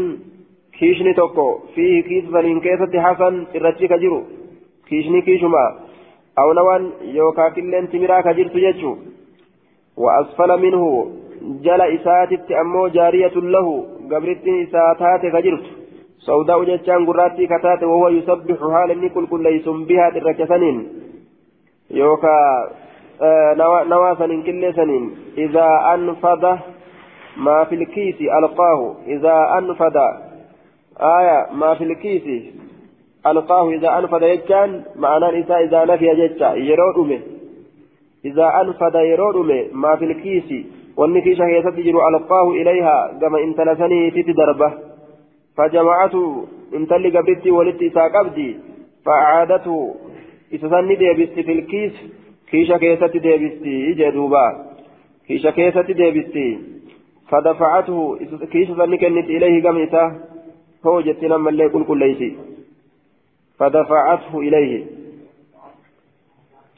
kiishni tokko fiihi kiisa saniin keessatti hasan irrachi ka jiru kiishni kiishuma awnawaan yookaan killeen timiraa ka jirtu jechuu وأسفل منه جل إساتت أمو جارية له قبرت إساتات كجرت سوداء جتان قراتي كتات وهو يسبح حال نكل كل ليس بها الركسنين يوكا آه نواسا كل سنين إذا أنفض ما في الكيس ألقاه إذا أنفد. آية ما في الكيس ألقاه إذا أنفد يجان معنى الإساء إذا نفي يجا يرودمه إذا أنفد يرودمه ما في الكيس. والنكيشة هي تتجر ألقاه إليها كما إن تلسني في دربة فجمعته إن تلي قبرتي ولدت إساء قبدي فأعادته. إسسني ديبستي في الكيس كيشة كيسة ديبستي إجا دوبا كيشة كيسة ديبستي. فدفعته كيس فنكنت إليه قميسة هو جتنا من لي كل كل ليسي فدفعته إليه.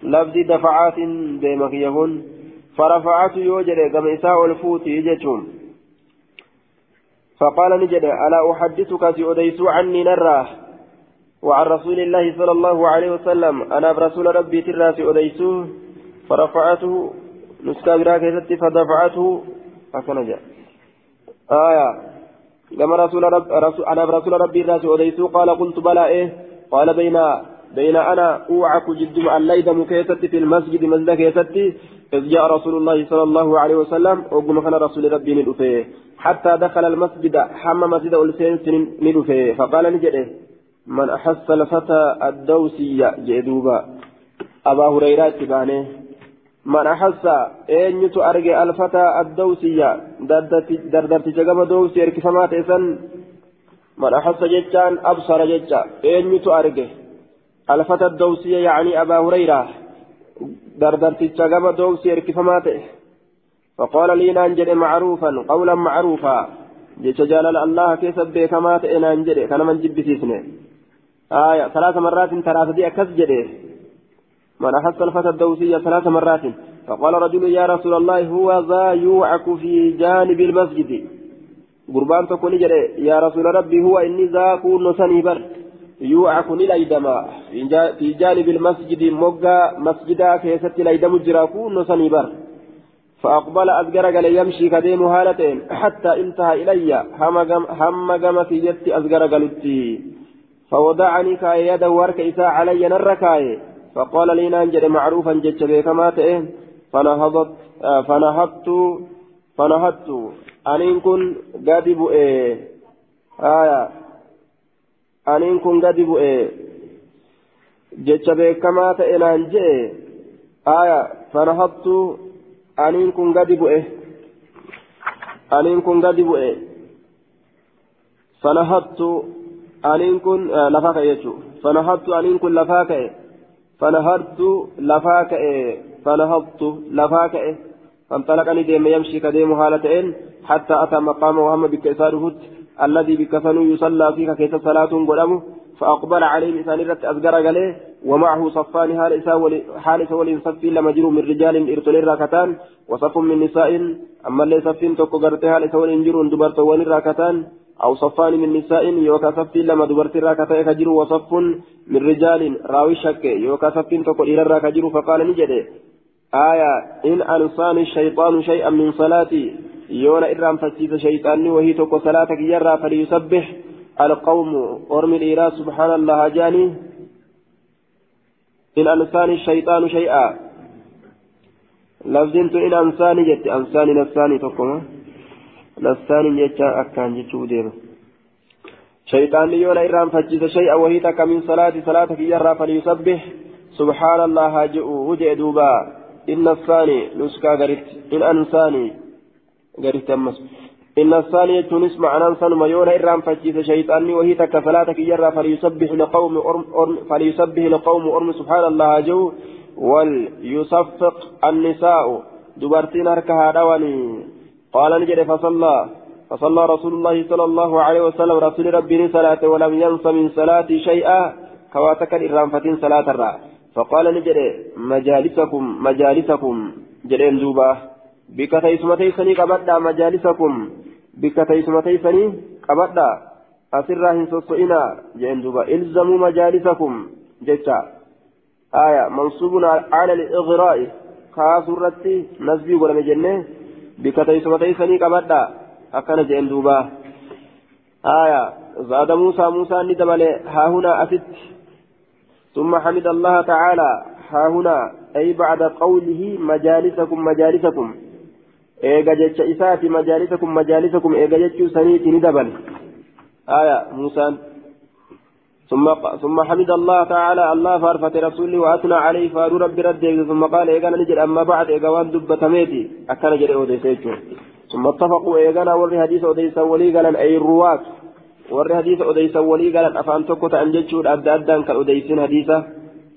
لفظ دفعات ديمك يهون فرفعته يوجد قميسة والفوت يجتهم فقال نجد ألا أحدثك سيؤديس عني نراه وعن رسول الله صلى الله عليه وسلم أنا برسول ربي ترى سيؤديسه فرفعته نسكا براكزت فدفعته أكن جاء آية لما رسول رب رسول أنا برسول ربي الناس أديسو قال قلت بلى إيه قال بين بين أنا أوعك جد الليد مكيستي في المسجد مسجد كيستي إذ جاء رسول الله صلى الله عليه وسلم وقم كان رسول ربي ندفه حتى دخل المسجد حمى مسجد ألسين ندفه فقال نجده من أحس الفتى الدوسية جدوبا أبا هريرة تبانه من أحس أن أرجع الفتى الدوسية دردرت جگم دوسي اركفمات إسن من أحس ججان أبصر ججا أن أرجع الفتى الدوسية يعني أبا هريرة دردرت جگم دوسي اركفمات فقال لي نانجل معروفا قولا معروفا جيش جلال الله كيف بكمات نانجل كان من جب سيسنه آية ثلاث مرات ثلاثة دي أكس جده من أحس الفتى الدوسية ثلاث مرات فقال رجل يا رسول الله هو ذا يوعك في جانب المسجد. قربان تكون يا رسول ربي هو إني ذا كون سنيبر يوعك ليدما في جانب المسجد مقا مسجدا كيست ليدم جرا كون سنيبر فأقبل أذكر قال يمشي كديم هالتين حتى انتهى إلي. هم قم في جت أذكر قالتي فوضعني كاي يده ورك إساء علي نركاي. فقال لي نانجل معروفا جت بكما تئه فنهضت آه فنهضت فنهضت. أنين كن قد بؤي آية. أنين كن قد بؤي جت بكما تئه نانجل آية. فنهضت. أنين كن قد بؤي أنين كن قد بؤي فنهضت. أنين كن آه لفاك يجو. فنهضت أنين كن لفاك فنهضت لفاك فنهضت لفاك فانطلقني ديم يمشي كديم حالتين حتى أتى مقام وهم بك إساره الذي بك فنو يصلى فيك كيس صلاة قدامه فأقبل عليه إنسان رت أزقر عليه ومعه صفان حال سول صف لما جروا من رجال إرسل راكتان وصف من نساء أما اللي صفين توكو قرتها لسول جروا دبرت ولي راكتان أو صفان من نساء يوكا صف لما دبرت راكتان كجروا وصف من رجال راوي شك يوكا صفين توكو إلى راكجروا فقال نجده آية إن أنصاني الشيطان شيئا من صلاتي. يونا إرام فتيس شيطاني وهي توكو صلاتك يرى فليسبح. القوم أرمي الإله سبحان الله جاني. إن أنساني الشيطان شيئا. لفظنت إن أنساني جت. أنساني نفساني تقوم نفساني جت أكان جت ودير شيطان يوم إرام فجد شيئا وهي تك من صلاة صلاتك يرى فليسبح سبحان الله جئوا وجئ دوبا إن الثاني نسكا غريت إن أنساني غريت أمس إن الثانية تونس معنى سنما يونا إرام فجيس شيطاني وهي تك صلاتك يرى فليسبح لقوم أرم أرم فليسبح لقوم أرم سبحان الله جو وليصفق النساء دبرتين هركها دواني قال نجد فصلى. فصلى رسول الله صلى الله عليه وسلم. رسول ربي صلاة ولم ينس من صلاة شيئا كواتك الإرام فتين صلاة الرا. فقال نجد مجالسكم مجالسكم. جدين دوبا. بك تيسمتيسني قبدا مجالسكم. بك تيسمتيسني قبدا أسرى هنسوسئنا جين دوبا. إلزموا مجالسكم. جتا آية. منصوب على الإغراء. كاسرتي نسبي ولا جنة بك تيسمتيسني قبدا أكن جين دوبا آية زاد موسى موسى ندمل ها هنا أفت ثم حمد الله تعالى ها هنا أي بعد قوله مجالسكم مجالسكم jecha isaati majaalisakum majaalisakum eega jechuu saniiti ni dabale. Aya muusaan. ثم ثم حمد الله تعالى الله فارفت رسوله وأثنى عليه فارو رب رده ثم قال إيغانا نجد. أما بعد ايغوان دبة ميتي. اكن جد اوديسيتشو ثم اتفقوا إيغانا ور حديث اوديسا ولي قالن أي الرواة ور حديث اوديسا ولي قالن أفان توكو تانجتشو ادى أدان كالاوديسين حديثا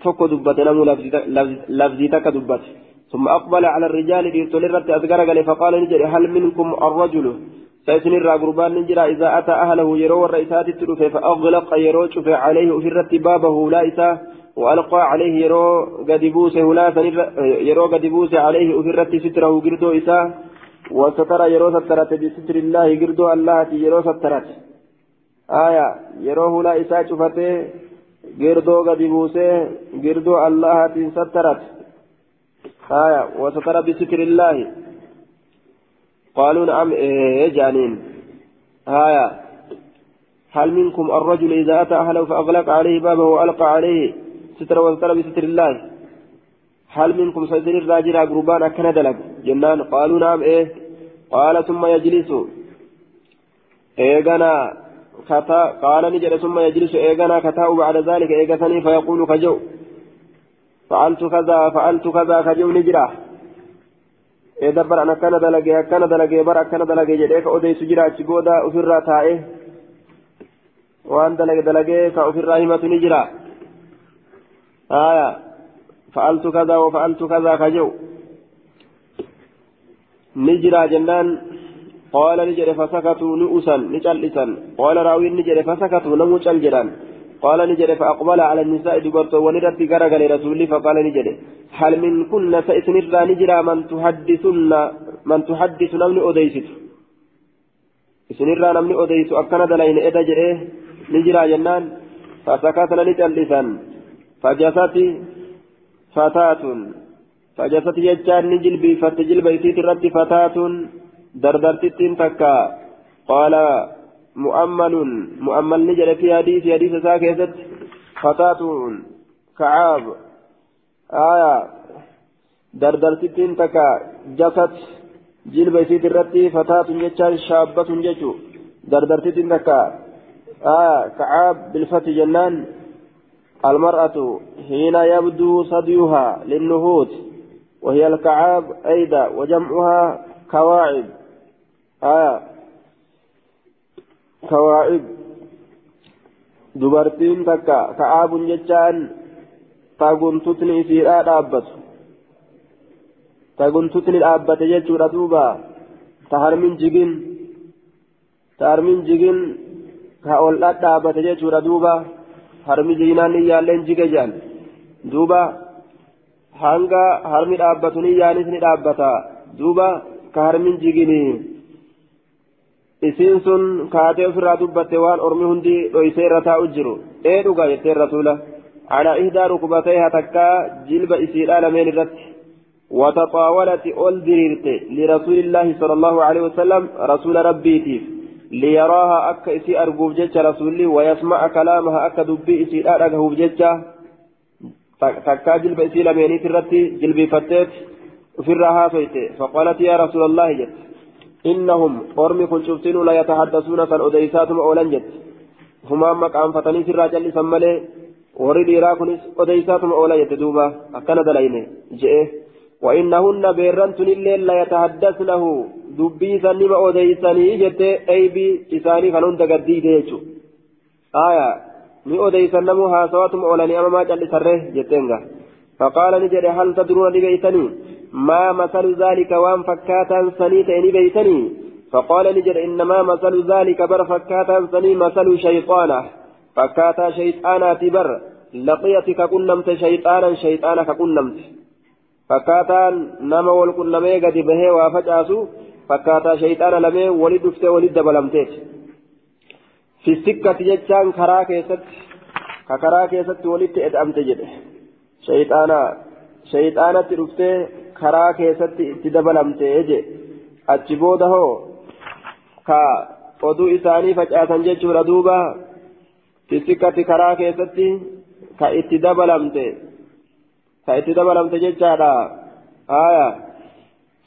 توكو دبة نمو لفظي تك دبة. ثم أقبل على الرجال بيرتول الرت أذكر فقال نجري هل منكم الرجل؟ سيسن الرقربان نجرى إذا أتى أهله يرو الرئيسات التلوفة فأغلق يرو عليه في الرت بابه لا إساه وألقى عليه يرو قدبوسه لا يرو قدبوسه عليه الرت ستره قردو إساه وستر يرو سترت بستر الله قردو الله يرو سترت. آية يروه لا إساه شفته قردو قدبوسه قردو الله سترت. آية وستر بستر الله. قالوا نعم إيه جانين. آية هل منكم الرجل إذا أتى أهله فأغلق عليه بابه وألقى عليه ستر وستر بستر الله؟ هل منكم سيدنا الراجل قربان أكن دلق؟ جنان. قالوا نعم إيه. قال ثم يجلس. إيغنا كتا قال نجد ثم يجلس. إيغنا كتاء بعد ذلك إيغثني فيقول كجو. فعلت كذا فعلت كذا كجو نجرا دبر أنا كان دلقي كان دلقي بر كان دلقي جديك أودي سجرا تشبودا أفرا تائه وأن دلقي دلقي كأفرا همة نجرا آية فعلت كذا وفعلت كذا كجو نجرا جنان قال نجر فسكتوا نؤسا نجلسا قال راوي نجر فسكتوا نموشا جران قال نجد فأقبل على النساء دبرت ونرت غرق لرسول فقال نجد هل من كن سئسن نجرى من تحدثن من تحدث نمني أديست سنرى نمني أديس أكن دلين إذا جئه نجرى جنان فسكتنا نجلسا فجست فتاة فجست يجان نجلبي فتجلبي تيترت فتاة دردرت تكا. قال مؤمل مؤمل نجل في حديث حديث ساكت فتاة كعاب. آية. دردر ستين تكا. جسد. جلب سيد الرتي. فتاة جتشان. شابة جتشو. دردر ستين تكا. آية. كعاب. بالفتح جنان. المرأة حين يبدو صديها للنهوض. وهي الكعاب أيضا. وجمعها كواعب. آية. كواعب dubartiin takka ka'aabun jechaan taguntutni isiidhaa dhaabbatu taguntutni dhaabbate jechuudha duuba ta harmin jigin ta harmin jigin ka ol dhadhaabate jechuudha duuba harmi jiginaan iyyaalleen jige jedhan duuba hanga harmi dhaabbatu niyyaanis ni dhaabbata duuba ka harmin jiginii isiin sun kaatee ofirraa dubbatte waan ormi hundi dhoysee irra taa'u jiru. Ee dhugaa jettee rasuula على إحدى ركبتيها تكا جلب إسيرا لمن الرت وتطاولت أول دريرت لرسول الله صلى الله عليه وسلم رسول ربي تيف ليراها أكا إسي أرقوب جتش رسولي ويسمع كلامها أكا دبي إسيرا أرقوب جتش تكا جلب إسيرا لمن الرت جلبي فتت في الرها فقالت يا رسول الله جت إنهم أرمي كن شفتين لا يتحدثون كان أديساتهم أولا جت هما مقام فتني سرا جل سمالي ورد إراكنس أديساتهم أولا جت دوبا أكنا دلين جئ. وإنهن بيرنتن الليل لا يتحدثنه. دبي سنما أديساني جت أي بي إساني كانون تقدي ديجو. آية. ni odeysan namu haasawatum oolanii amamaa callisarre jetteenga faqaala ni jedhe hal tadruuna ni beeytanii ما مثل ذلك وان فكاتا سنيت إني بيتني؟ فقال نجد إنما مثل ذلك بر فكاتا سني مثل شيطانة. فكاتا شيطانا تبر لقيتك كنمت شيطانا شيطانا ككنمت فكاتا نما والكنمي قد به وفجاسو فكاتا شيطانا لمي ولد دفته ولد دبلمتيت في السكة جتشان كراك يست ككراك يست ولد أدأمت جده. شيطانا شيطانا ترفته karaa keessatti itti dabalamtee je achi booda hoo ka oduu isaanii facaasan jechuudha duuba fisikatti karaa keessatti ka itti dabalamte ka itti dabalamte jechaadha aya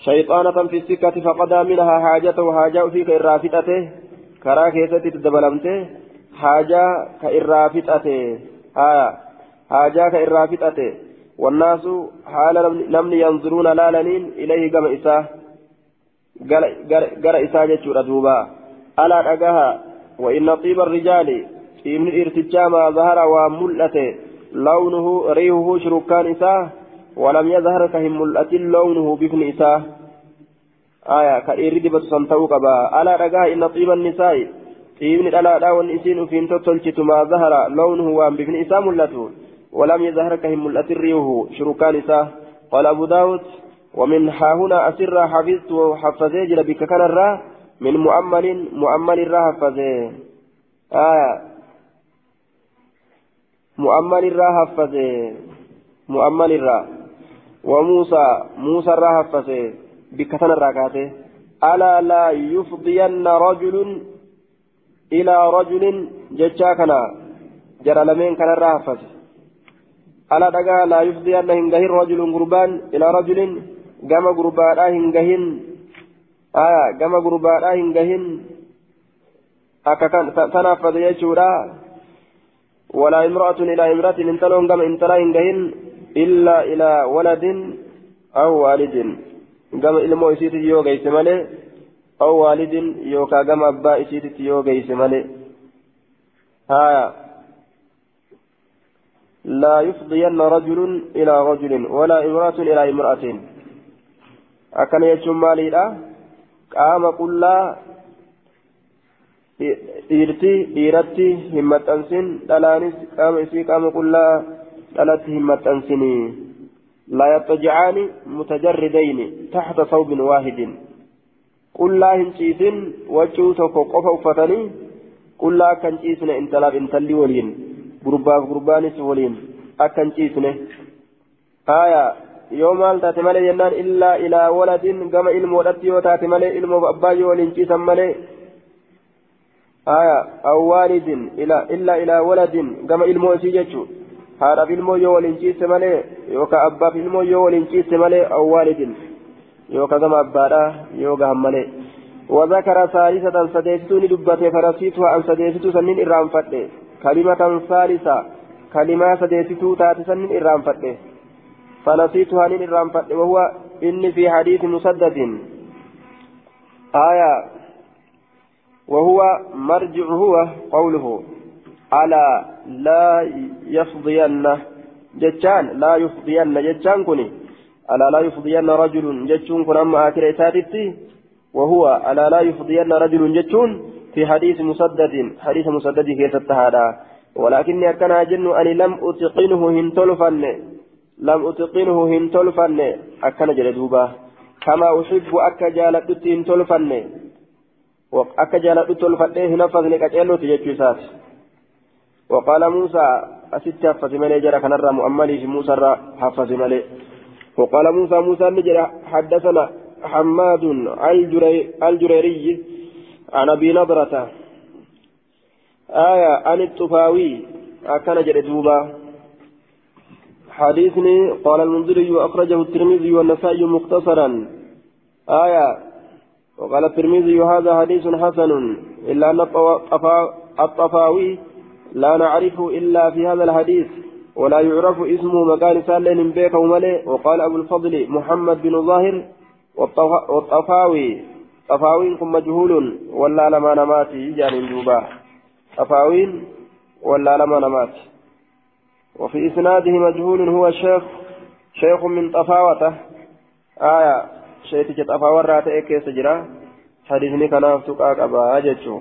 shayxaanatan fisikatti faqadaa minhaa haajatahu haajaa ufii ka irraa fixate karaa keessatti itti dabalamte haajaa ka irraa fixate aya haajaa ka irraa fixate والناس حال نمني ينظرون لالنين إليه كما إساه قال إساه جتشور دوبا. ألا أقاها وإن طيب الرجال إمن الارتجام ظهر وملته لونه ريحه شركان إساه ولم يظهر كهم ملأت لونه بابن إساه آية كإيري دبت سنتو قبا. ألا رقاه إن طيب النساء طيبني ألا لا والنسين فين تتلجت ما ظهر لونه وان بابن إساه ملته ولم يظهر كهم ملأت ريوه شركان إساه قال أبو داود ومن ها هنا أسر حفظت وحفظي جل بك كان الرا من مؤمل مؤمل الرا حفظي آية مؤمل حفظي مؤمل وموسى موسى كان الرا ألا لا يفضين رجل إلى رجل جتشاكنا جرى لمن كان الرا حفظي ألا دقا لا يفضين هنجهر رجل قربان إلى رجل gama gurbaadhaa hin gahin aya gama gurbaadhaa hin gahin akka tanaaf fade jechuudha walaa imra'atun ilaa imra'atin intaloon gama intalaa hin gahin illaa ilaa waladin aw waalidin gama ilmoo isiititti yoo geyse malee aw waalidin yookaa gama abbaa isiititti yoo geyse malee aya لا يفضين رجل إلى رجل ولا امرأة إلى امرأة akkana jechuun maaliidha qaama qullaa dhiirti dhiiratti hin maxxansin dhalaanis qaama isii qaama qullaa dhalatti hin maxxansinii لا يضطجعان متجردين تحت ثوب واحد قل لا وجهه توكو قفا uffatan قل لا كان شيسن انتلاب انتلي غرباف غربانس ولين أكن شيسن آية yoo maal taate malee jennaan illaa ilaa waladin gama ilmoodhatti yoo taate malee ilmoo abbaa yoo waliin ciisan malee aya aw waalidin illaa ilaa waladin gama ilmoo isii jechuu haadhaaf ilmoo yoo waliin ciise malee yookaan abbaaf ilmoo yoo waliin ciise malee aw waalidin yookaan gama abbaadha yoo gahan malee وذكر ثالثة سديستون دبته فرسيتها أن سديستو سنين إرام فتح كلمة ثالثة كلمة سديستو تاتي سنين إرام فتح فنسيتها نين الرام وهو إني في حديث مسدد آية وهو مرجع هو قوله ألا لا يفضين جتان لا يفضين جتان كني ألا لا يفضين رجل جتون كن أما آخر إساتتي وهو ألا لا يفضين رجل جتون في حديث مسدد حديث مسدد كيف تهادا ولكني أكن أجن أني لم أتقنه هنتلفن لم أتقنه هنتلفن أكن جلدوبا كما أحب أك جالدت هنتلفن وأك جالدت تلفن هنفذ لك تججسات وقال موسى أست حفظ ملي جرى كان الرا مؤملي في موسى الرا حفظ ملي وقال موسى موسى نجرى حدثنا حماد الجري الجريري عن أبي نضرة آية عن الطفاوي أكن جلدوبا حديثني قال المنذري وأخرجه الترمذي والنسائي مختصرا. آية وقال الترمذي هذا حديث حسن إلا أن الطفاوي لا نعرفه إلا في هذا الحديث ولا يعرف اسمه مكان سالين بيك وملئ وقال أبو الفضل محمد بن ظاهر والطفاوي طفاوين مجهول ولا لما نماتي جانب جوبا طفاوين ولا لما نماتي وفي إسناده مجهول هو شيخ شيخ من طفاوته آية شيخ طفاوة راتئ كيس جرا حديثني كان أفتقاك أبا أججو